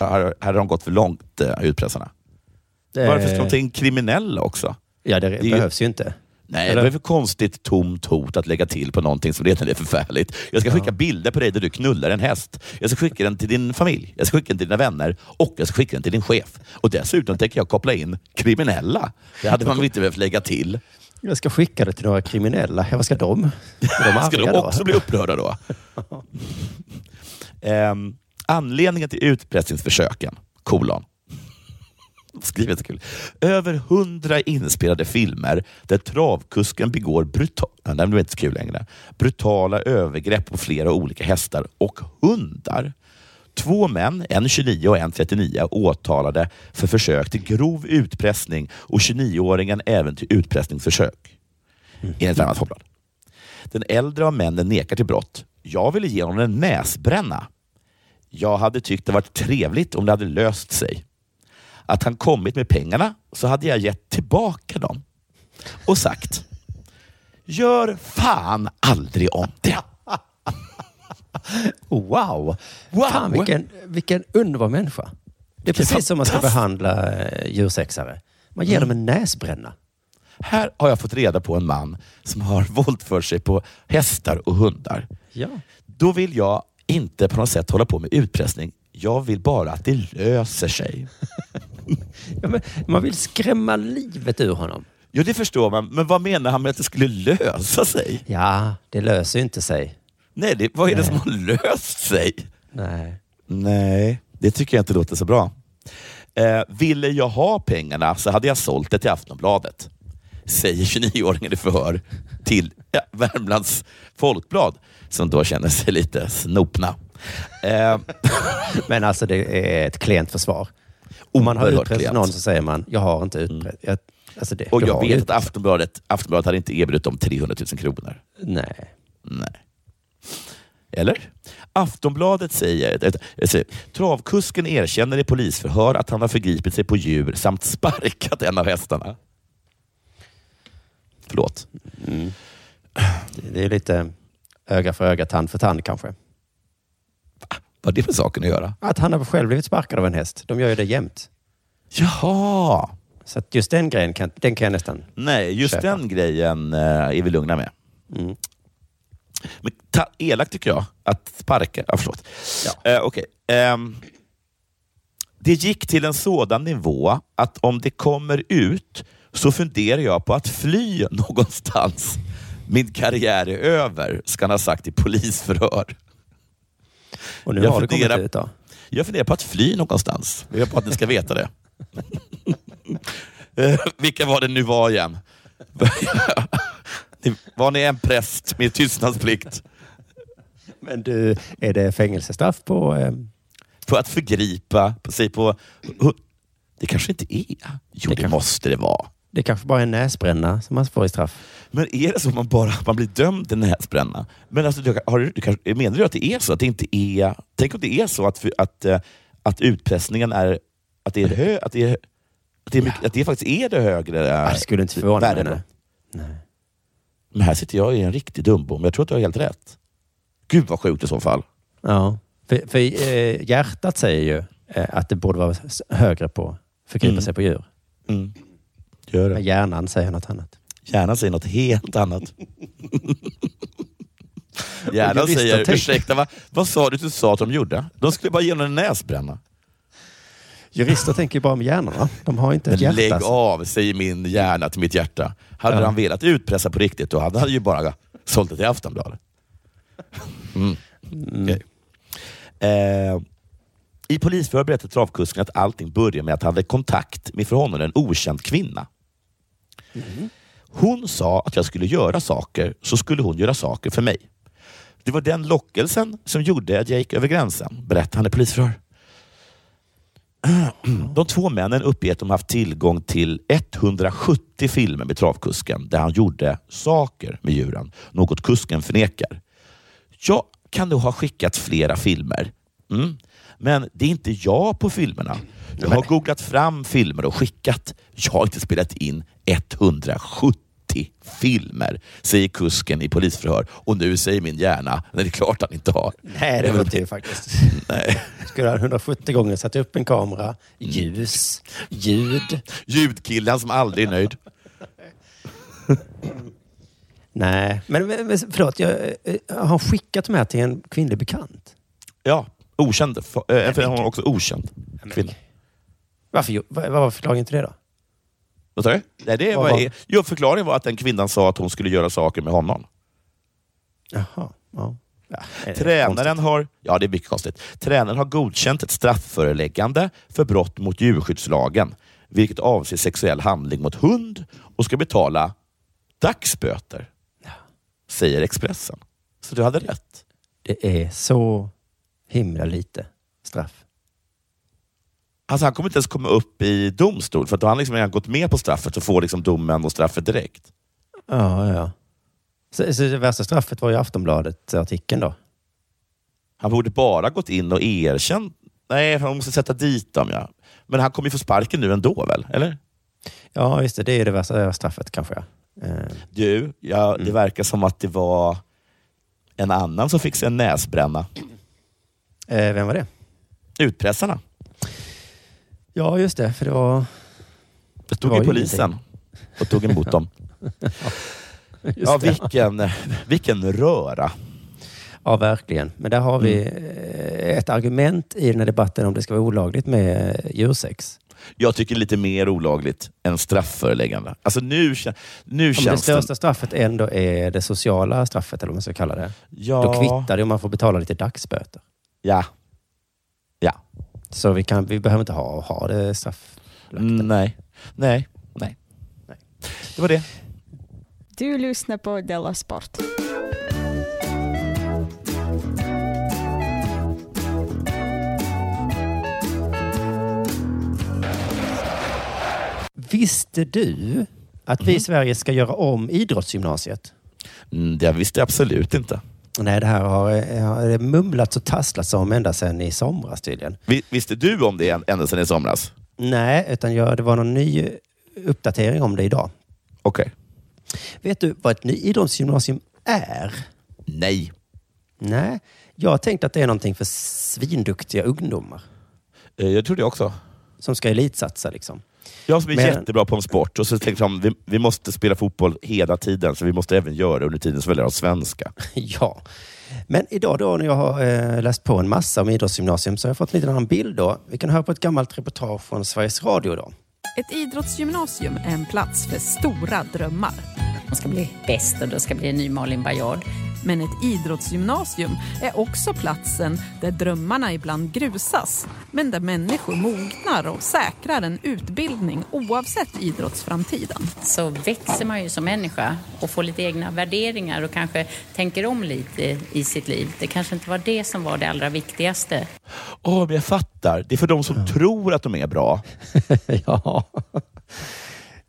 D: Här, här har de gått för långt, eh, utpressarna.
C: Det-
D: Varför ska de ta in kriminella också?
C: Ja, det,
D: ju-
C: behövs ju inte.
D: Nej,
C: Eller?
D: vad är det för konstigt tomt hot att lägga till på någonting som redan är förfärligt? Jag ska skicka bilder på dig där du knullar en häst. Jag ska skicka den till din familj, jag ska skicka den till dina vänner och jag ska skicka den till din chef. Och dessutom tänker jag koppla in kriminella. Det hade man väl inte behövt lägga till.
C: Jag ska skicka det till några kriminella. Ja, vad ska de? Är de <laughs>
D: Ska de
C: då?
D: också bli upprörda då? <laughs> Ehm, anledningen till utpressningsförsöken, kolon. Skrivet kul. Över hundra inspelade filmer där travkusken begår brutal, ja, det inte så kul längre, brutala övergrepp på flera olika hästar och hundar. Två män, en 29 och en 39, åtalade för försök till grov utpressning och 29-åringen även till utpressningsförsök. Enligt Värmlands Folkblad. Den äldre av männen nekar till brott. Jag ville ge honom en näsbränna. Jag hade tyckt det varit trevligt om det hade löst sig. Att han kommit med pengarna så hade jag gett tillbaka dem och sagt Gör fan aldrig om det.
C: Wow! <laughs>
D: Wow.
C: Fan, vilken, vilken underbar människa. Det är precis som man ska behandla eh, djursexare. Man ger dem en näsbränna.
D: Här har jag fått reda på en man som har <laughs> våldfört sig på hästar och hundar.
C: Ja.
D: Då vill jag inte på något sätt hålla på med utpressning. Jag vill bara att det löser sig. <laughs>
C: Ja, man vill skrämma livet ur honom.
D: Jo, det förstår man. Men vad menar han med att det skulle lösa sig?
C: Ja, det löser ju inte sig.
D: Nej, det, vad är det
C: Nej.
D: som har löst sig?
C: Nej.
D: Nej, det tycker jag inte låter så bra. Eh, ville jag ha pengarna så hade jag sålt det till Aftonbladet, säger 29-åringen i förhör till ja, Värmlands Folkblad, som då känner sig lite snopna. Eh, <laughs>
C: Men alltså det är ett klent försvar. Om man har utpressat någon så säger man, jag har inte utpressat. Jag, alltså det,
D: och jag vet att. Aftonbladet, Aftonbladet hade inte erbjudit dem 300 000 kronor.
C: Nej.
D: Nej. Eller? Aftonbladet säger, travkusken erkänner i polisförhör att han har förgripit sig på djur samt sparkat en av hästarna. Förlåt.
C: Mm. Det är lite öga för öga, tand för tand kanske.
D: Vad har det med saken att göra?
C: Att han har själv blivit sparkad av en häst. De gör ju det jämt.
D: Jaha!
C: Så att just den grejen kan, den kan jag nästan...
D: Nej, just
C: Köpa.
D: den grejen eh, är vi lugna med.
C: Mm.
D: Men ta, elakt tycker jag att sparka... Ja, förlåt. Eh, okej. Ehm, det gick till en sådan nivå att om det kommer ut så funderar jag på att fly <laughs> någonstans. Min karriär är över, ska han ha sagt i polisförhör.
C: Och nu
D: Jag
C: har det kommit
D: funderar-
C: ut då.
D: Jag funderar på att fly någonstans. Jag vill på att ni ska veta det. <laughs> Eh, Vilka var det nu var igen? <laughs> Var ni en präst med tystnadsplikt?
C: Men du, är det fängelsestraff på... Eh,
D: På att förgripa på sig på... Det kanske inte är. Jo, det, måste det vara.
C: Det kanske bara är en näsbränna som man får i straff.
D: Men är det så att man bara man blir dömd till näsbränna? Men alltså, du, har du, du kanske, menar du att det är så? Att det inte är... Tänk om det är så att, att, eh, att utpressningen är... Att det, är hö, att det, är, att det, är mycket, att det faktiskt är det högre eh,
C: Jag skulle inte förvåna mig. nej.
D: Men här sitter jag i en riktig dumbom. Jag tror att du har helt rätt. Gud vad sjukt i så fall.
C: Ja, för, för eh, hjärtat säger ju eh, att det borde vara högre på förgripa
D: Mm.
C: sig på djur.
D: Mm. Gör
C: Men
D: det.
C: hjärnan säger något annat.
D: Hjärnan säger något helt annat. <laughs> Hjärnan säger, ursäkta, va? vad sa du att du sa att de gjorde? De skulle bara ge honom en näsbränna.
C: Jurister tänker ju bara om hjärnan, va? De har inte ett
D: Men
C: hjärta.
D: lägg av, säger min hjärna till mitt hjärta. Hade
C: Ja.
D: han velat utpressa på riktigt, då hade han ju bara sålt det till Aftonbladet. Mm. Okej. Eh, I polisförhör berättade travkusken att allting började med att han hade kontakt med för honom en okänd kvinna. Hon sa att jag skulle göra saker, så skulle hon göra saker för mig. Det var den lockelsen som gjorde att jag gick över gränsen, berättade han i polisförhör. <clears throat> De två männen uppger att de haft tillgång till 170 filmer med travkusken där han gjorde saker med djuren, något kusken förnekar. Jag kan nog ha skickat flera filmer, mm. men det är inte jag på filmerna. Jag har googlat fram filmer och skickat. Jag har inte spelat in 170 filmer, säger kusken i polisförhör. Och nu säger min hjärna, nej det är klart han inte har.
C: Nej, det var inte det faktiskt.
D: Nej.
C: Skulle han 170 gånger satt upp en kamera, ljus, ljud.
D: Ljudkillen som aldrig är nöjd. <laughs>
C: Nej, men, men förlåt. Jag, eh, har skickat de här till en kvinnlig bekant?
D: Ja, okänd. F- äh, för hon är också okänd kvinna.
C: Varför, vad var förklaringen till det då?
D: Vad sa du? Nej, det var,
C: var-
D: jo, förklaringen var att den kvinnan sa att hon skulle göra saker med honom.
C: Jaha. Ja. Ja,
D: Tränaren har, ja det är mycket konstigt. Tränaren har godkänt ett strafföreläggande för brott mot djurskyddslagen, vilket avser sexuell handling mot hund och ska betala dagsböter. Säger Expressen. Så du hade rätt.
C: Det är så himla lite straff.
D: Alltså han kommer inte ens komma upp i domstol, för då har han liksom redan gått med på straffet och får liksom domen och straffet direkt.
C: Ja, ja. Så, så det värsta straffet var ju Aftonbladet-artikeln då?
D: Han borde bara gått in och erkänt. Nej, han måste sätta dit dem. Ja. Men han kommer ju få sparken nu ändå väl? Eller?
C: Ja, just det. Det är det värsta straffet kanske. Ja. Eh,
D: Du, ja, det verkar som att det var en annan som fick sig en näsbränna.
C: eh, vem var det?
D: Utpressarna.
C: Ja, just det. För det var...
D: Det stod
C: var
D: ju
C: ju
D: polisen och tog emot dem. <laughs> Ja,
C: det.
D: vilken, vilken röra.
C: Ja, verkligen. Men där har vi
D: Mm.
C: eh, ett argument i den här debatten om det ska vara olagligt med eh, djursex.
D: Jag tycker lite mer olagligt än straffföreläggande. Alltså nu, nu
C: Om det största
D: det...
C: straffet ändå är det sociala straffet, eller vad man ska kalla det.
D: Ja.
C: Då kvittar det om man får betala lite dagsböter.
D: Ja. Ja.
C: Så vi, kan, vi behöver inte ha, ha det straff...
D: Mm, nej. Nej. Nej.
C: Nej.
D: Det var det.
G: Du lyssnar på Della Sport.
C: Visste du att vi i Sverige ska göra om idrottsgymnasiet?
D: Mm, det visste jag absolut inte.
C: Nej, det här har, har mumlats och tasslats om ända sedan i somras tydligen.
D: Vi- Visste du om det än- ända sedan i somras?
C: Nej, utan jag, det var någon ny uppdatering om det idag.
D: Okej.
C: Vet du vad ett idrottsgymnasium är?
D: Nej.
C: Nej, jag tänkte att det är någonting för svinduktiga ungdomar
D: Eh, Jag tror det också.
C: som ska elitsatsa. Liksom.
D: Jag som är
C: Men-
D: jättebra på en sport och så jag vi, vi måste spela fotboll hela tiden, så vi måste även göra det under tiden som vi lär oss svenska. <laughs>
C: ja. Men idag då när jag har eh, läst på en massa om idrottsgymnasium så har jag fått en liten annan bild. Då. Vi kan höra på ett gammalt reportage från Sveriges Radio. Då.
H: Ett idrottsgymnasium är en plats för stora drömmar.
I: Man ska bli bäst och då ska bli en ny Malin Baryard.
H: Men ett idrottsgymnasium är också platsen där drömmarna ibland grusas, men där människor mognar och säkrar en utbildning oavsett idrottsframtiden.
I: Så växer man ju som människa och får lite egna värderingar och kanske tänker om lite i sitt liv. Det kanske inte var det som var det allra viktigaste.
D: Åh, men jag fattar. Det är för de som tror att de är bra. <laughs>
C: ja.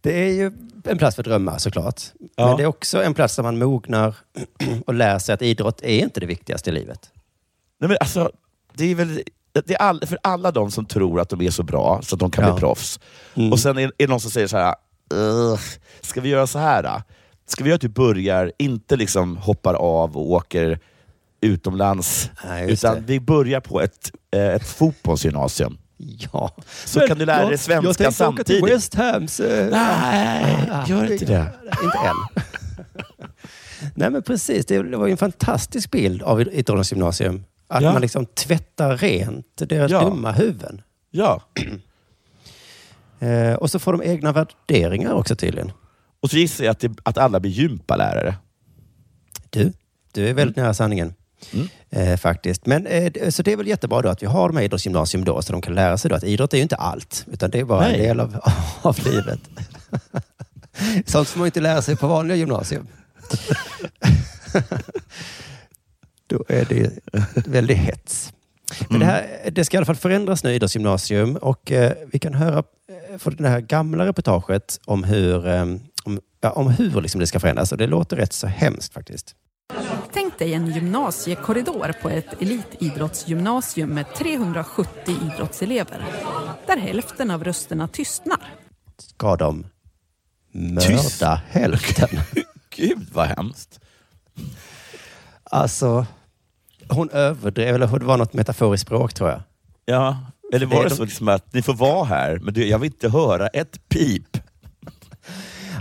C: Det är ju en plats för drömmar såklart.
D: Ja.
C: Men det är också en plats där man mognar <clears throat> och lär sig att idrott är inte det viktigaste i livet.
D: Nej, men alltså, det är väl det är all, för alla de som tror att de är så bra så att de kan
C: Ja.
D: bli proffs.
C: Mm.
D: Och sen är, är det någon som säger så här, "Ugh, ska vi göra så här då? Ska vi göra att du börjar, inte liksom hoppar av och åker utomlands,
C: Nej,
D: utan
C: det.
D: vi börjar på ett, eh, ett fotbollsgymnasium. <laughs>
C: Ja.
D: Så kan du lära dig svenska samtidigt.
C: West Hams. eh,
D: Nej,
C: ah,
D: gör inte det.
C: Inte än. <laughs> Nej men precis, det var ju en fantastisk bild av idrottsgymnasium. Att
D: Ja.
C: man liksom tvättar rent deras
D: Ja.
C: dumma huvuden.
D: Ja. <clears throat>
C: Eh, och så får de egna värderingar också tydligen.
D: Och så gissar jag att, det, att alla blir gympalärare.
C: Du, du är väldigt nära sanningen.
D: Mm.
C: Eh, faktiskt. Men, eh, så det är väl jättebra då att vi har de här idrottsgymnasium då, så de kan lära sig då att idrott är ju inte allt, utan det är bara
D: Nej.
C: en del av, <laughs> av livet. <laughs> Sånt får man inte lära sig på vanliga gymnasium. <laughs> då är det väldigt hets. Men det, här, det ska i alla fall förändras nu, idrottsgymnasium. Och eh, vi kan höra eh, från det här gamla reportaget om hur, eh, om, ja, om hur liksom det ska förändras. Och det låter rätt så hemskt faktiskt.
H: Tänk dig en gymnasiekorridor på ett elitidrottsgymnasium med 370 idrottselever. Där hälften av rösterna tystnar.
C: Ska de
D: Tyst.
C: mörda hälften? <laughs>
D: Gud vad hemskt.
C: Alltså, hon överdrev, eller det var något metaforiskt språk tror jag.
D: Ja, eller
C: Det
D: var det
C: de-
D: så liksom att ni får vara här, men du, jag vill inte höra ett pip?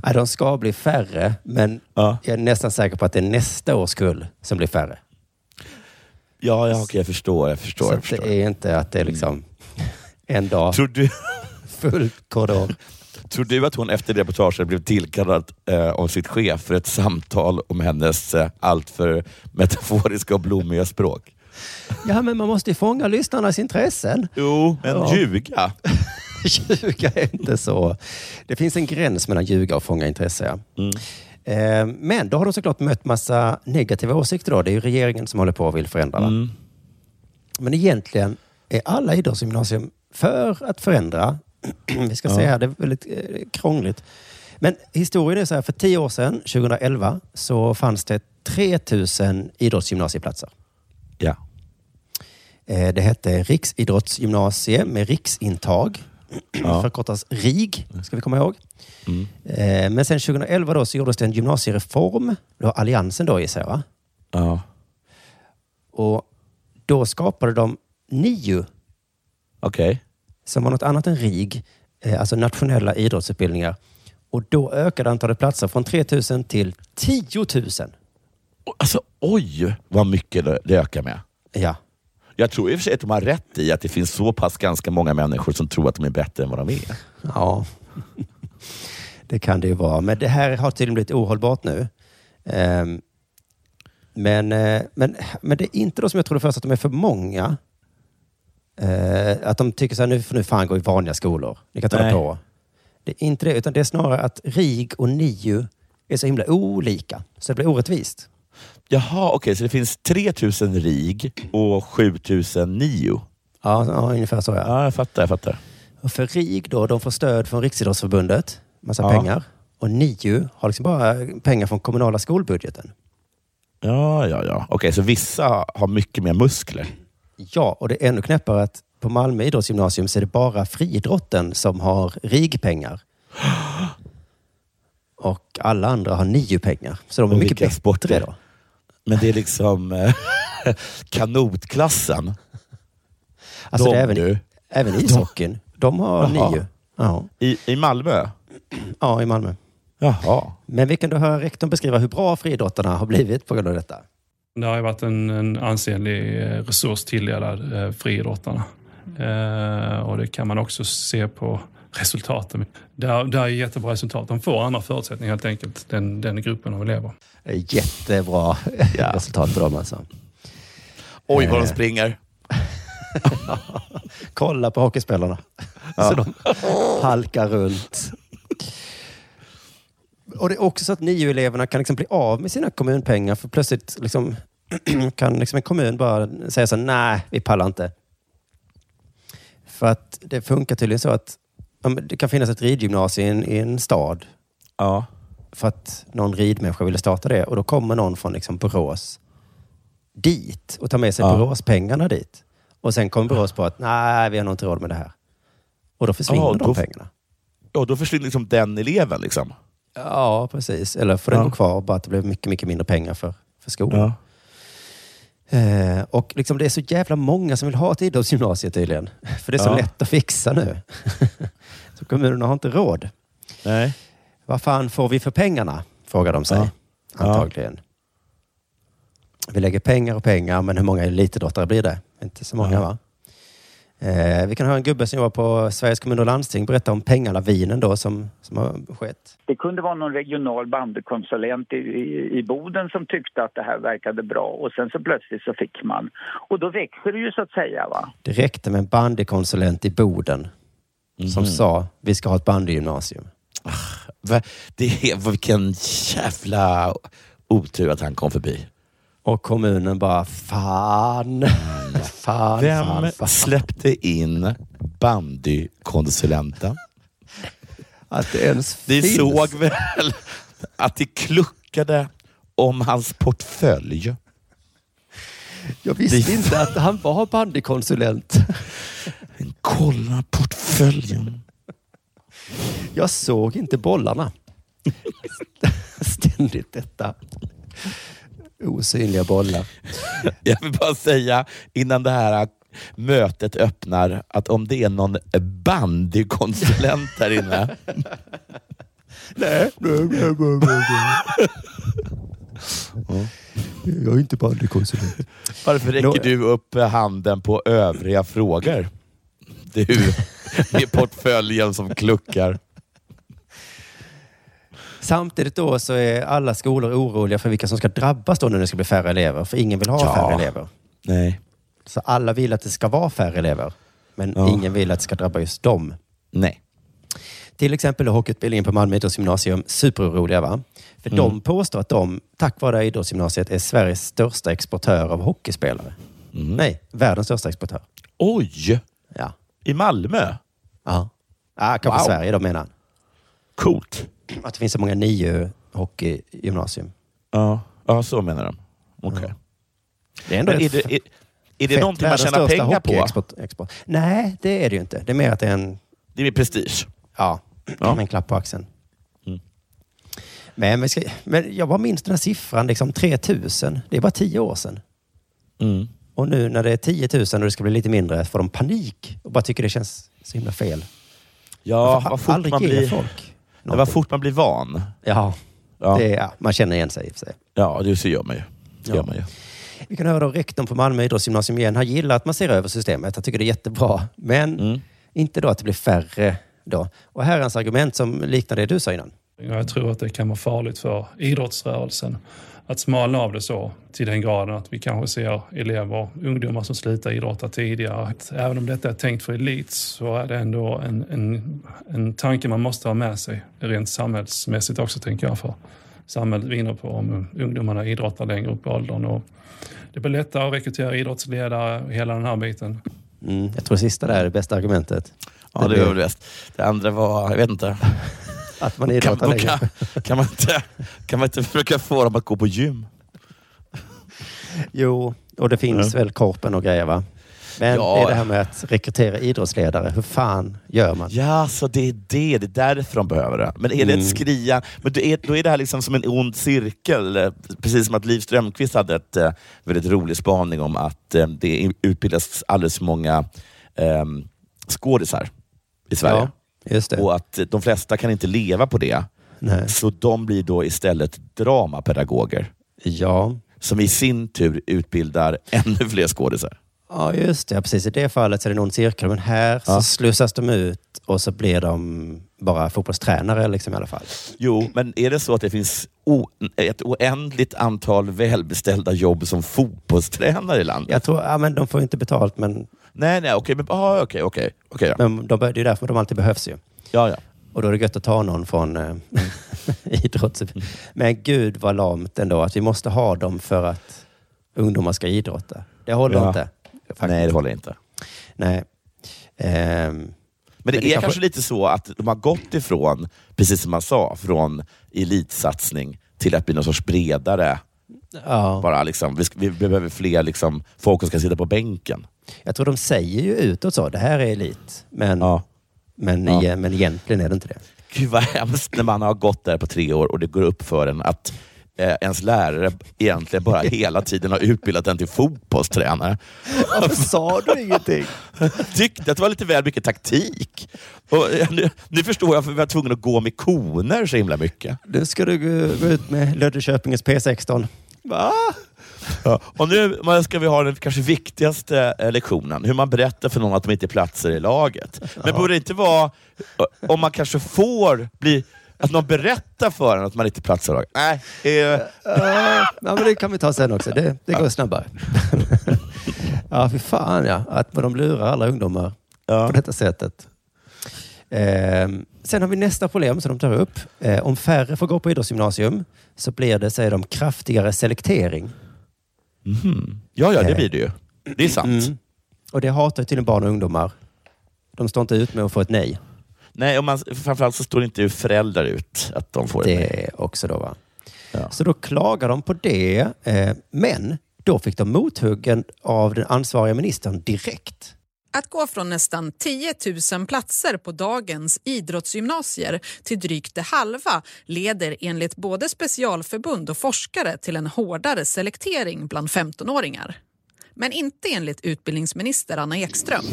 C: Ja, de ska bli färre, men jag är nästan säker på att det är nästa års kull som blir färre.
D: Ja, ja okej, jag förstår. Jag förstår,
C: Så
D: jag förstår.
C: det är inte att det är liksom en dag
D: Tror du, <laughs>
C: full korridor.
D: tror du att hon efter det reportaget blev tillkallad eh, av sitt chef för ett samtal om hennes eh, alltför metaforiska och blommiga språk?
C: Ja, men man måste ju fånga lyssnarnas intressen.
D: Jo, men
C: Ja.
D: ljuga? <laughs> <laughs>
C: ljuga är inte så. Det finns en gräns mellan ljuga och fånga intresse.
D: Mm.
C: Eh, Men då har de såklart mött massa negativa åsikter. Då. Det är ju regeringen som håller på och vill förändra.
D: Mm.
C: Men egentligen är alla idrottsgymnasium för att förändra. <clears throat> Vi ska
D: Ja.
C: säga här, det är väldigt eh, krångligt. Men historien är så här, för tio år sedan, 2011, så fanns det 3000 idrottsgymnasieplatser.
D: Ja.
C: Eh, Det hette Riksidrottsgymnasie med riksintag.
D: Ja. <clears throat>
C: Förkortas RIG, ska vi komma ihåg.
D: Mm.
C: Eh, Men sen 2011 då så gjordes det en gymnasiereform. Det var Alliansen då gissar jag. va?
D: Ja.
C: Och då skapade de NIU,
D: Okej.
C: som var något annat än RIG, eh, alltså nationella idrottsutbildningar. Och då ökade antalet platser från 3000 till 10 000.
D: Alltså oj, vad mycket det ökar med.
C: Ja.
D: Jag tror i och för sig att de har rätt i att det finns så pass ganska många människor som tror att de är bättre än vad de är.
C: Ja, det kan det ju vara. Men det här har tydligen blivit ohållbart nu. Ehm, Men, eh, men, men det är inte då som jag trodde först att de är för många. Eh, Att de tycker så här, nu får nu fan gå i vanliga skolor. Ni kan ta det
D: Nej.
C: på. Det är inte det, utan det är snarare att RIG och NIU är så himla olika. Så det blir orättvist.
D: Jaha, okej, så det finns 3000 RIG och 7000 NIO?
C: Ja, ja ungefär så ja.
D: Ja, jag fattar. Jag fattar.
C: Och för RIG då, de får stöd från Riksidrottsförbundet, massa
D: Ja.
C: pengar. Och NIU har liksom bara pengar från kommunala skolbudgeten.
D: Ja, ja, ja. Okej, så vissa har mycket mer muskler.
C: Ja, och det är ännu knäppare att på Malmö idrottsgymnasium så är det bara friidrotten som har RIG-pengar. <gasps> Och alla andra har NIU-pengar. Så de är
D: Och
C: mycket bättre då.
D: Men det är liksom eh, <laughs> kanotklassen.
C: Alltså
D: De,
C: det är även,
D: du.
C: även ishockeyn. De har
D: Jaha.
C: NIU. Ja.
D: I, I Malmö?
C: ja, i Malmö.
D: Jaha.
C: Men vi kan då höra rektorn beskriva hur bra friidrottarna har blivit på grund av detta.
J: Det har ju varit en, en ansenlig eh, resurs tilldelad eh, friidrottarna. Eh, och det kan man också se på resultaten. Det är, det är jättebra resultat. De får andra förutsättningar helt enkelt, den, den gruppen av elever.
C: Jättebra <laughs> resultat på dem alltså.
D: Oj, vad de
C: Eh.
D: springer. <laughs>
C: Kolla på hockeyspelarna. Så de halkar runt. Och det är också så att NIO-eleverna kan liksom bli av med sina kommunpengar för plötsligt liksom, <clears throat> kan liksom en kommun bara säga så nej, vi pallar inte. För att det funkar tydligen så att ja, det kan finnas ett ridgymnasium i en, stad.
D: Ja.
C: För att någon ridmänniska ville starta det och då kommer någon från liksom Borås dit och tar med sig
D: Ja.
C: Boråspengarna dit. Och sen kommer Borås på att nej, vi har nog inte råd med det här. Och då försvinner
D: Ja,
C: de
D: då-
C: pengarna.
D: Ja, då försvinner liksom den eleven. Liksom.
C: Ja, precis. Eller får den
D: Ja.
C: gå kvar, bara att det blev mycket, mycket mindre pengar för, för skolan.
D: Ja.
C: Eh, och liksom det är så jävla många som vill ha ett idrottsgymnasium tydligen. <laughs> För det är så
D: Ja.
C: lätt att fixa nu. <laughs> så kommunerna har inte råd.
D: Nej.
C: Vad fan får vi för pengarna? Frågar de sig.
D: Ja. Ja.
C: Antagligen. Vi lägger pengar och pengar, men hur många elitidrottare blir det? Inte så många
D: Ja.
C: va? Eh, vi kan höra en gubbe som jobbar på Sveriges kommuner och landsting berätta om pengalavinen då som, som har skett.
K: Det kunde vara någon regional bandykonsulent i, i, i Boden som tyckte att det här verkade bra och sen så plötsligt så fick man. Och då växer det ju så att säga va.
C: Det räckte med en bandykonsulent i Boden som
D: Mhm.
C: sa vi ska ha ett bandygymnasium.
D: Va- Det är, vilken jävla otur att han kom förbi.
C: Och kommunen bara fan, <laughs> fan,
D: Vem
C: fan, fan.
D: släppte in bandykonsulenten?
C: Att det ens
D: Ni
C: finns.
D: såg väl att det kluckade om hans portfölj?
C: Jag visste
D: Vi-
C: inte att han var bandykonsulent.
D: Kolla portföljen.
C: Jag såg inte bollarna. Ständigt detta. Osynliga bollar. <laughs>
D: Jag vill bara säga innan det här mötet öppnar att om det är någon bandykonsulent här inne. <laughs> Nej. <laughs>
C: Jag är inte bandykonsulent.
D: Varför räcker du upp handen på övriga frågor? Du med portföljen som kluckar.
C: Samtidigt då så är alla skolor oroliga för vilka som ska drabbas då när det ska bli färre elever. För ingen vill ha
D: Ja.
C: färre elever.
D: Nej.
C: Så alla vill att det ska vara färre elever. Men
D: Ja.
C: ingen vill att det ska drabba just dem.
D: Nej.
C: Till exempel hockeyutbildningen på Malmö idrottsgymnasium superoroliga. Va? För
D: Mm.
C: de påstår att de, tack vare idrottsgymnasiet, är Sveriges största exportör av hockeyspelare. Nej, världens största exportör.
D: Oj!
C: Ja.
D: I Malmö?
C: Ja. Ah, kanske
D: Wow.
C: Sverige då menar han.
D: Coolt.
C: Att det finns så många nio hockeygymnasium.
D: Ja, ja så menar de. Okej.
C: Det är ändå
D: Men är det, är, är det
C: fett
D: någonting man tjänar pengar på?
C: hockeyexport- Export. Nej, det är det ju inte. Det är mer att det är en...
D: Det är mer prestige.
C: Ja, en klapp på axeln.
D: Mm.
C: Men, vi ska, men jag bara minns den här siffran, liksom 3000. Det är bara tio år sedan.
D: Mm.
C: Och nu när det är 10 000 och det ska bli lite mindre får de panik och bara tycker det känns så himla fel.
D: Ja, vad fort man blir...
C: folk
D: Ja, vad fort man blir van.
C: Ja,
D: Ja.
C: Det är, ja, man känner igen sig i och för sig.
D: Ja, det så gör man ju. Det
C: Ja.
D: gör man ju.
C: Vi kan höra då rektorn på Malmö idrottsgymnasium igen. Han gillar att man ser över systemet. Han tycker det är jättebra. Men
D: Mm.
C: inte då att det blir färre då. Och här är hans argument som liknar det du sa innan.
J: Jag tror att det kan vara farligt för idrottsrörelsen att smalna av det så till den graden att vi kanske ser elever, ungdomar som slutar idrotta tidigare. Att Även om detta är tänkt för elit så är det ändå en, en, en tanke man måste ha med sig rent samhällsmässigt också tänker jag. För samhället vinner på om ungdomarna idrottar längre upp i åldern. Och det blir lättare att rekrytera idrottsledare och hela den här biten.
C: Mm, jag tror sista där är det bästa argumentet.
D: Ja, det
C: blir-
D: var väl bäst. Det andra var, jag vet inte.
C: Att man
D: kan,
C: idrottar längre.
D: kan, kan, man inte, kan man inte försöka få dem att gå på gym?
C: Jo, och det finns
D: Ja.
C: väl korpen och grejer va? Men
D: Ja.
C: det är det här med att rekrytera idrottsledare. Hur fan gör man?
D: Ja, så det är det. Det är därför de behöver det. Men är det
C: Mm.
D: ett skria... Men då är, då är det här liksom som en ond cirkel. Precis som att Liv Strömquist hade ett eh, väldigt rolig spaning om att eh, det utbildas alldeles för många eh, skådisar i Sverige.
C: Ja, det.
D: Och att de flesta kan inte leva på det.
C: Nej.
D: Så de blir då istället dramapedagoger.
C: Ja.
D: Som i sin tur utbildar ännu fler skådisar.
C: Ja, just det. Precis. I det fallet så är det någon cirkel. Men här så
D: Ja.
C: slussas de ut och så blir de bara fotbollstränare liksom, i alla fall.
D: Jo, men är det så att det finns ett oändligt antal välbeställda jobb som fotbollstränare i landet?
C: Jag tror, ja men de får inte betalt men,
D: Nej, nej, okej, men ah, okej, okej, okej då.
C: men de, det är därför de alltid behövs ju.
D: Ja, ja.
C: Och då är det gött att ta någon från eh, <laughs> idrotts... Men gud vad lamt ändå att vi måste ha dem för att ungdomar ska idrotta. Det håller
D: Ja.
C: inte. faktiskt.
D: Nej, det håller inte.
C: Nej. Ehm,
D: Men det
C: det
D: är
C: kanske-
D: kanske lite så att de har gått ifrån, precis som man sa, från elitsatsning till att bli någon sorts bredare.
C: ja.
D: Bara liksom, vi, vi behöver fler liksom, folk som ska sitta på bänken.
C: Jag tror de säger ju utåt så, det här är elit. Men,
D: Ja.
C: men,
D: Ja.
C: e- men egentligen är det inte det.
D: Gud vad hemskt när man har gått där på tre år och det går upp för en att eh, ens lärare egentligen bara <laughs> hela tiden har utbildat en till fotbollstränare.
C: Varför sa du ingenting?
D: Tyckte att det var lite väl mycket taktik. Och, eh, nu, nu förstår jag varför vi var tvungna att gå med koner så himla mycket.
C: Nu ska du gå ut med Löddeköpingens P16.
D: Va? Ja. Och nu ska vi ha den kanske viktigaste eh, lektionen, hur man berättar för någon att de inte är platser i laget. Men borde det inte vara eh, om man kanske får bli att någon berättar för en att man inte platsar i laget? Nej. Eh,
C: ja, men det kan vi ta sen också. Det, det går snabbare. <laughs> ja, för fan ja. Att de lurar alla ungdomar
D: Ja.
C: på detta sättet. Ehm, sen har vi nästa problem som de tar upp. Eh, om färre får gå på idrottsgymnasium så blir det, säger de, kraftigare selektering.
D: Mhm. Ja, ja, det blir det ju. Det är sant.
C: Mm. Och det hatar tydligen barn och ungdomar. De står inte ut med att få ett nej.
D: Nej, och man, framförallt så står inte föräldrar ut att de får ett nej.
C: Det också då va.
D: Ja.
C: Så då klagar de på det. Eh, men då fick de mothuggen av den ansvariga ministern direkt.
H: Att gå från nästan 10 000 platser på dagens idrottsgymnasier till drygt det halva leder enligt både specialförbund och forskare till en hårdare selektering bland 15-åringar. Men inte enligt utbildningsminister Anna Ekström.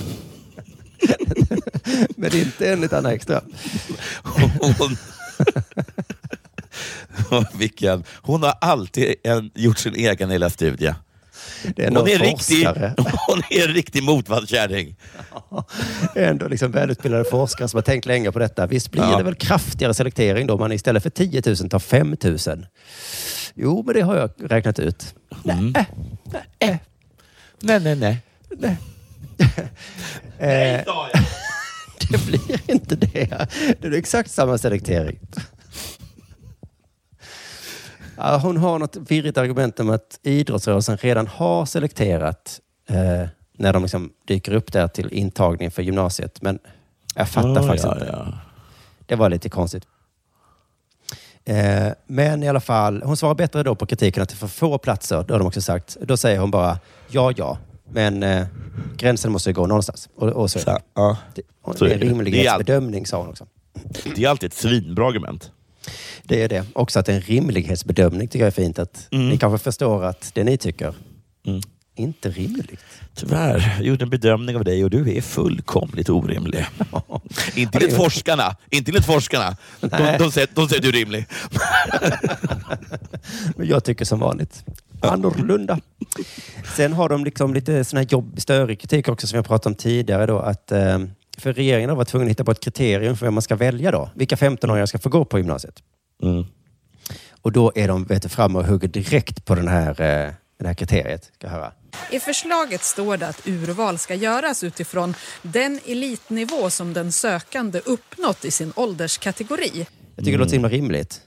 H: <laughs>
C: Men inte enligt Anna Ekström.
D: Hon, <laughs> Vilken, hon har alltid en, gjort sin egen lilla studie.
C: Det är
D: hon, är riktig, hon <laughs> är en riktig motvallskärring.
C: Ändå liksom välutbildade forskare som har tänkt länge på detta. Visst blir
D: Ja.
C: det väl kraftigare selektering då man istället för 10 000 tar 5 000? Jo, men det har jag räknat ut.
D: Mm. Nej, nej, nej.
C: Eh, <laughs> det blir inte det. Det är exakt samma selektering. Hon har något virrigt argument om att idrottsrörelsen redan har selekterat eh, när de liksom dyker upp där till intagning för gymnasiet. Men jag fattar
D: Oh,
C: faktiskt
D: ja,
C: inte.
D: ja.
C: Det var lite konstigt. Eh, men i alla fall, hon svarar bättre då på kritiken att det är för få platser. Det har de också sagt. Då säger hon bara ja, ja. Men eh, gränsen måste ju gå någonstans. Och, och så, det.
D: Ja.
C: Det, och
D: Så
C: det är en rimlighetsbedömning, sa hon också.
D: Det är alltid ett svinbra argument.
C: Det är det. Också att en rimlighetsbedömning tycker jag är fint. Att
D: Mm.
C: Ni kanske förstår att det ni tycker, inte rimligt.
D: Tyvärr, jag gjorde en bedömning av dig och du är fullkomligt orimlig. <laughs> inte enligt forskarna. Inte enligt forskarna. De, de, säger, de säger du är rimlig. <laughs>
C: Men jag tycker som vanligt annorlunda. <laughs> Sen har de liksom lite sån här jobb, större kritik också som jag pratade om tidigare. Då, att, eh, för regeringen har varit tvungen att hitta på ett kriterium för vem man ska välja. då. Vilka 15-åringar ska få gå på gymnasiet?
D: Mm.
C: Och då är de vet, du, fram och hugger direkt på den här, eh, det här kriteriet. Ska jag höra.
H: I förslaget står det att urval ska göras utifrån den elitnivå som den sökande uppnått i sin ålderskategori.
C: Jag tycker det låter himla rimligt.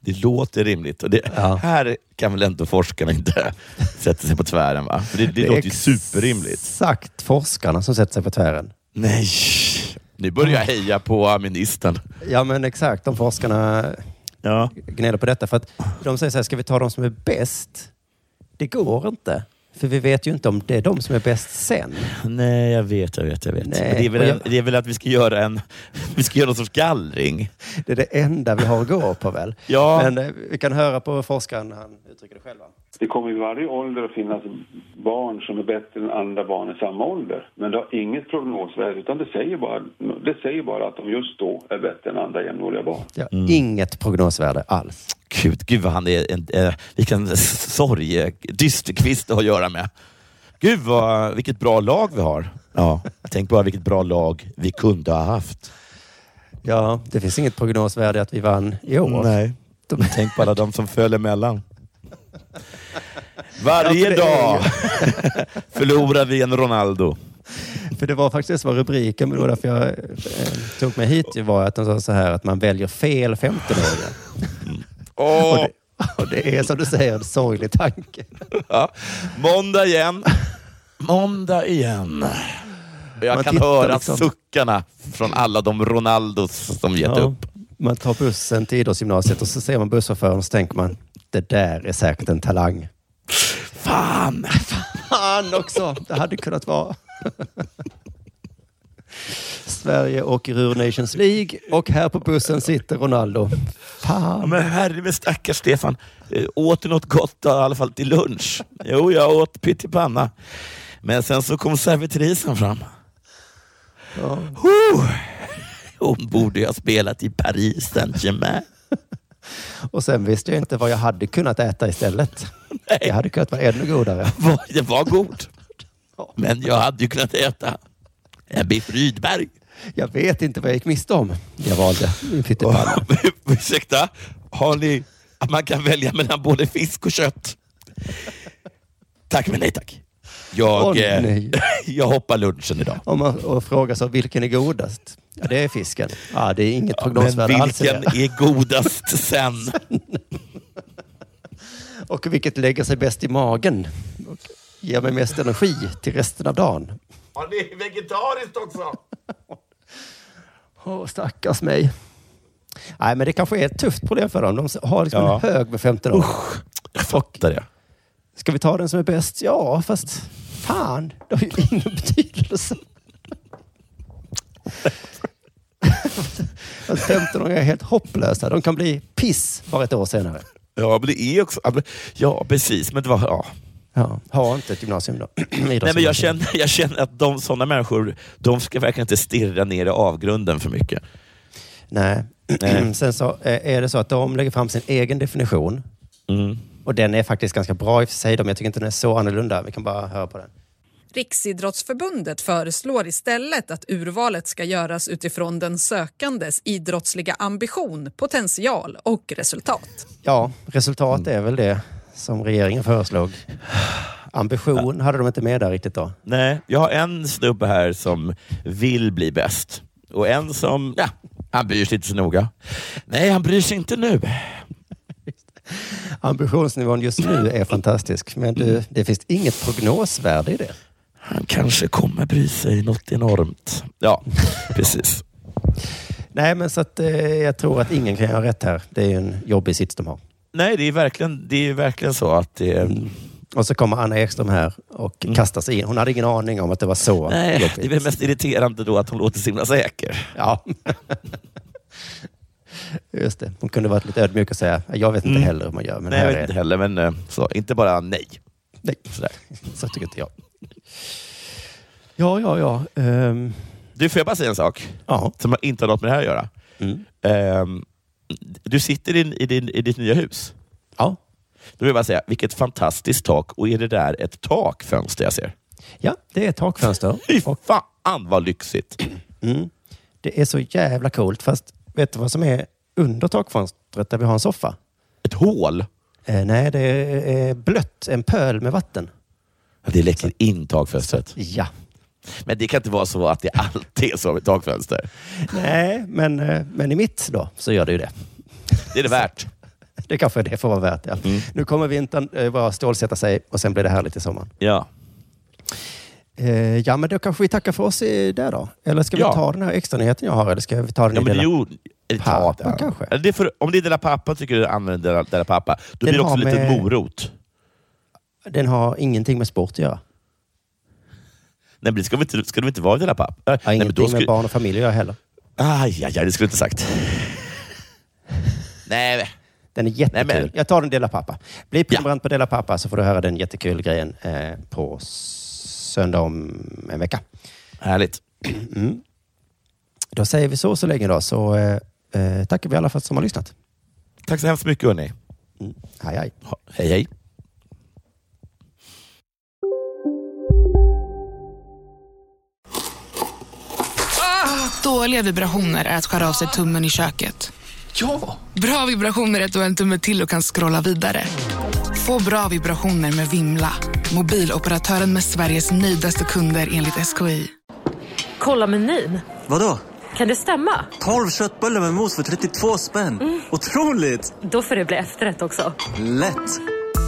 D: Det låter rimligt. Och det, Här kan väl ändå forskarna inte sätta sig på tvären? va? För det, det,
C: är
D: låter ju superrimligt.
C: Exakt forskarna som sätter sig på tvären.
D: Nej, nu börjar jag heja på ministern.
C: Ja, men exakt. De forskarna
D: Ja.
C: gnäller på detta. För att de säger så här, ska vi ta de som är bäst? Det går inte. För vi vet ju inte om det är de som är bäst sen.
D: Nej, jag vet, jag vet, jag vet.
C: Nej,
D: det, är väl en, det är väl att vi ska göra en <laughs> vi ska göra någon sorts gallring.
C: Det är det enda vi har att gå på väl?
D: Ja.
C: Men eh, vi kan höra på forskaren han uttrycker det själva.
L: Det kommer i varje ålder att finnas barn som är bättre än andra barn i samma ålder. Men det har inget prognosvärde utan det säger bara, det säger bara att de just då är bättre än andra jämnåriga barn.
C: Ja, Inget prognosvärde alls.
D: Gud, gud vad han är en, eh, vilken sorg, dysterkvist att ha att göra med. Gud vad, vilket bra lag vi har. Ja, tänk bara vilket bra lag vi kunde ha haft.
C: Ja, det finns inget prognosvärde att vi vann i år.
D: Nej. Tänk på alla de som föll emellan. <laughs> Varje dag <laughs> förlorar vi en Ronaldo.
C: För det var faktiskt det som var rubriken, men det var därför jag eh, tog mig hit, var att de sa så här att man väljer fel 15-åringar. <laughs>
D: Åh.
C: Och, det, och det är som du säger en sorglig tanke.
D: Ja. Måndag igen. Måndag igen. Jag
C: Man
D: kan höra
C: liksom-
D: suckarna från alla de Ronaldos som gett
C: Ja.
D: upp.
C: Man tar bussen till idrottsgymnasiet och så ser man busschauffören och så tänker man, det där är säkert en talang.
D: Fan! <laughs>
C: Fan också! Det hade kunnat vara. Sverige åker ur Nations League och här på bussen sitter Ronaldo. Fan!
D: men herre stackars Stefan. Eh, Åt du något gott då, i alla fall till lunch? Jo, jag åt pyttipanna. Men sen så kom servitrisen fram.
C: Ja.
D: Hon borde ju ha spelat i Paris Saint-Germain.
C: Och sen visste jag inte vad jag hade kunnat äta istället. Det hade kunnat vara ännu godare. <laughs>
D: Det var god. <laughs> Men jag hade ju kunnat äta en biff Rydberg.
C: Jag vet inte vad jag gick miste om. Jag valde pyttipanna. <laughs>
D: Ursäkta, har ni att man kan välja mellan både fisk och kött? Tack men nej tack. Jag,
C: Åh,
D: eh,
C: nej.
D: jag hoppar lunchen idag.
C: Om man och frågar så, vilken är godast? Ja, det är fisken. Ja, det är inget
D: Men
C: prognosvärde alls i
D: vilken
C: det.
D: är godast sen? <laughs>
C: Och vilket lägger sig bäst i magen? Och ger mig mest energi till resten av dagen?
D: Har ni vegetariskt också? <laughs>
C: Åh, stackars mig. Nej, men det kanske är ett tufft problem för dem. De har liksom
D: Ja.
C: en hög med 15 år.
D: Jag fattar det.
C: Ska vi ta den som är bäst? Ja, fast fan, det har ju ingen <laughs> betydelse. <laughs> Att 15-åringar är helt hopplösa. De kan bli piss bara ett år senare.
D: Ja, men det är också... Ja, precis. Men det var... Ja.
C: Ja, ha inte ett gymnasium då. <clears throat>
D: Nej, men jag, känner, jag känner att de sådana människor, de ska verkligen inte stirra ner i avgrunden för mycket.
C: Nej, <clears throat> Sen så eh, är det så att de lägger fram sin egen definition.
D: Mm.
C: Och den är faktiskt ganska bra i och för sig, men jag tycker inte den är så annorlunda. Vi kan bara höra på den.
H: Riksidrottsförbundet föreslår istället att urvalet ska göras utifrån den sökandes idrottsliga ambition, potential och resultat.
C: Ja, resultat är väl det som regeringen föreslog. Ambition hade de inte med där riktigt då.
D: Nej, jag har en snubbe här som vill bli bäst. Och en som, ja, han bryr sig inte så noga. Nej, han bryr sig inte nu.
C: Ambitionsnivån just nu är fantastisk, men du, det finns inget prognosvärde i det.
D: Han kanske kommer bry sig något enormt. Ja, <laughs> precis.
C: Nej, men så att eh, jag tror att ingen kan göra rätt här. Det är ju en jobbig sits de har.
D: Nej, det är verkligen, det är verkligen så att det är...
C: Och så kommer Anna Ekström här och kastar sig in. Hon hade ingen aning om att det var så
D: Mm. Nej,
C: jobbigt.
D: det är väl mest irriterande då att hon låter så himla säker.
C: Ja. <laughs> Just det. Hon kunde varit lite ödmjuk och säga, jag vet inte
D: Mm.
C: heller hur man gör. Men
D: nej, jag vet inte heller, men eh, så, inte bara nej.
C: Nej,
D: Sådär. <laughs>
C: så tycker inte jag. <laughs> Ja, ja, ja. Ehm,
D: Du, får jag bara säga en sak
C: ja.
D: som inte har något med det här att göra?
C: Mm.
D: Ehm, du sitter i, i, din, i ditt nya hus.
C: Ja.
D: Då vill jag bara säga, vilket fantastiskt tak. Och är det där ett takfönster jag ser?
C: ja, det är ett takfönster. <laughs>
D: Fy fan vad lyxigt! <clears throat>
C: Mm. Det är så jävla coolt. Fast vet du vad som är under takfönstret där vi har en soffa?
D: Ett hål?
C: Eh, nej, det är blött. En pöl med vatten.
D: Ja, Det läcker in takfönstret.
C: Ja.
D: Men det kan inte vara så att det alltid är så med takfönster.
C: Nej, men, eh, men i mitt då så gör det ju det.
D: Det är det värt. <laughs>
C: Det kanske det får vara värt. Ja.
D: Mm.
C: Nu kommer vintern eh, bara stålsätta sig och sen blir det härligt i sommaren.
D: Ja.
C: Eh, ja, men då kanske vi tackar för oss i där då. Eller ska vi
D: Ja.
C: ta den här extra nyheten jag har? Eller ska vi ta den
D: Ja,
C: i dela?
D: jo,
C: Pappa kanske?
D: Det för, om det är Dela Pappa tycker du använder Dela, Pappa, då
C: Den
D: blir det också en liten morot.
C: Den har ingenting med sport att göra.
D: Nej, men det ska väl inte, ska det väl inte vara Dela Pappa? Äh, nej, men
C: ingenting
D: då
C: med
D: skulle,
C: barn och familj att göra heller.
D: aj, aj, aj, det skulle jag inte sagt. <laughs> nej,
C: Den är jättekul.
D: Nej, men-
C: Jag tar den Dela Pappa. Bli prenumerant på Dela Pappa så får du höra den jättekul grejen eh, på söndag om en vecka.
D: härligt. <clears throat>
C: Mm. Då säger vi så så länge då, så eh, eh, tackar vi alla för att som har lyssnat.
D: Tack så hemskt mycket hörni.
C: Mm. Hej, hej.
D: Ha- Hej, hej.
M: Dåliga vibrationer är att skära av sig tummen i köket.
N: Ja!
M: Bra vibrationer är att du har en tumme till och kan scrolla vidare. Få bra vibrationer med Vimla. Mobiloperatören med Sveriges nöjdaste kunder enligt SKI.
O: Kolla menyn.
P: Vadå?
O: Kan det stämma?
P: 12 köttbullar med mos för 32 spänn. Otroligt!
O: Då får det bli efterrätt också.
P: Lätt!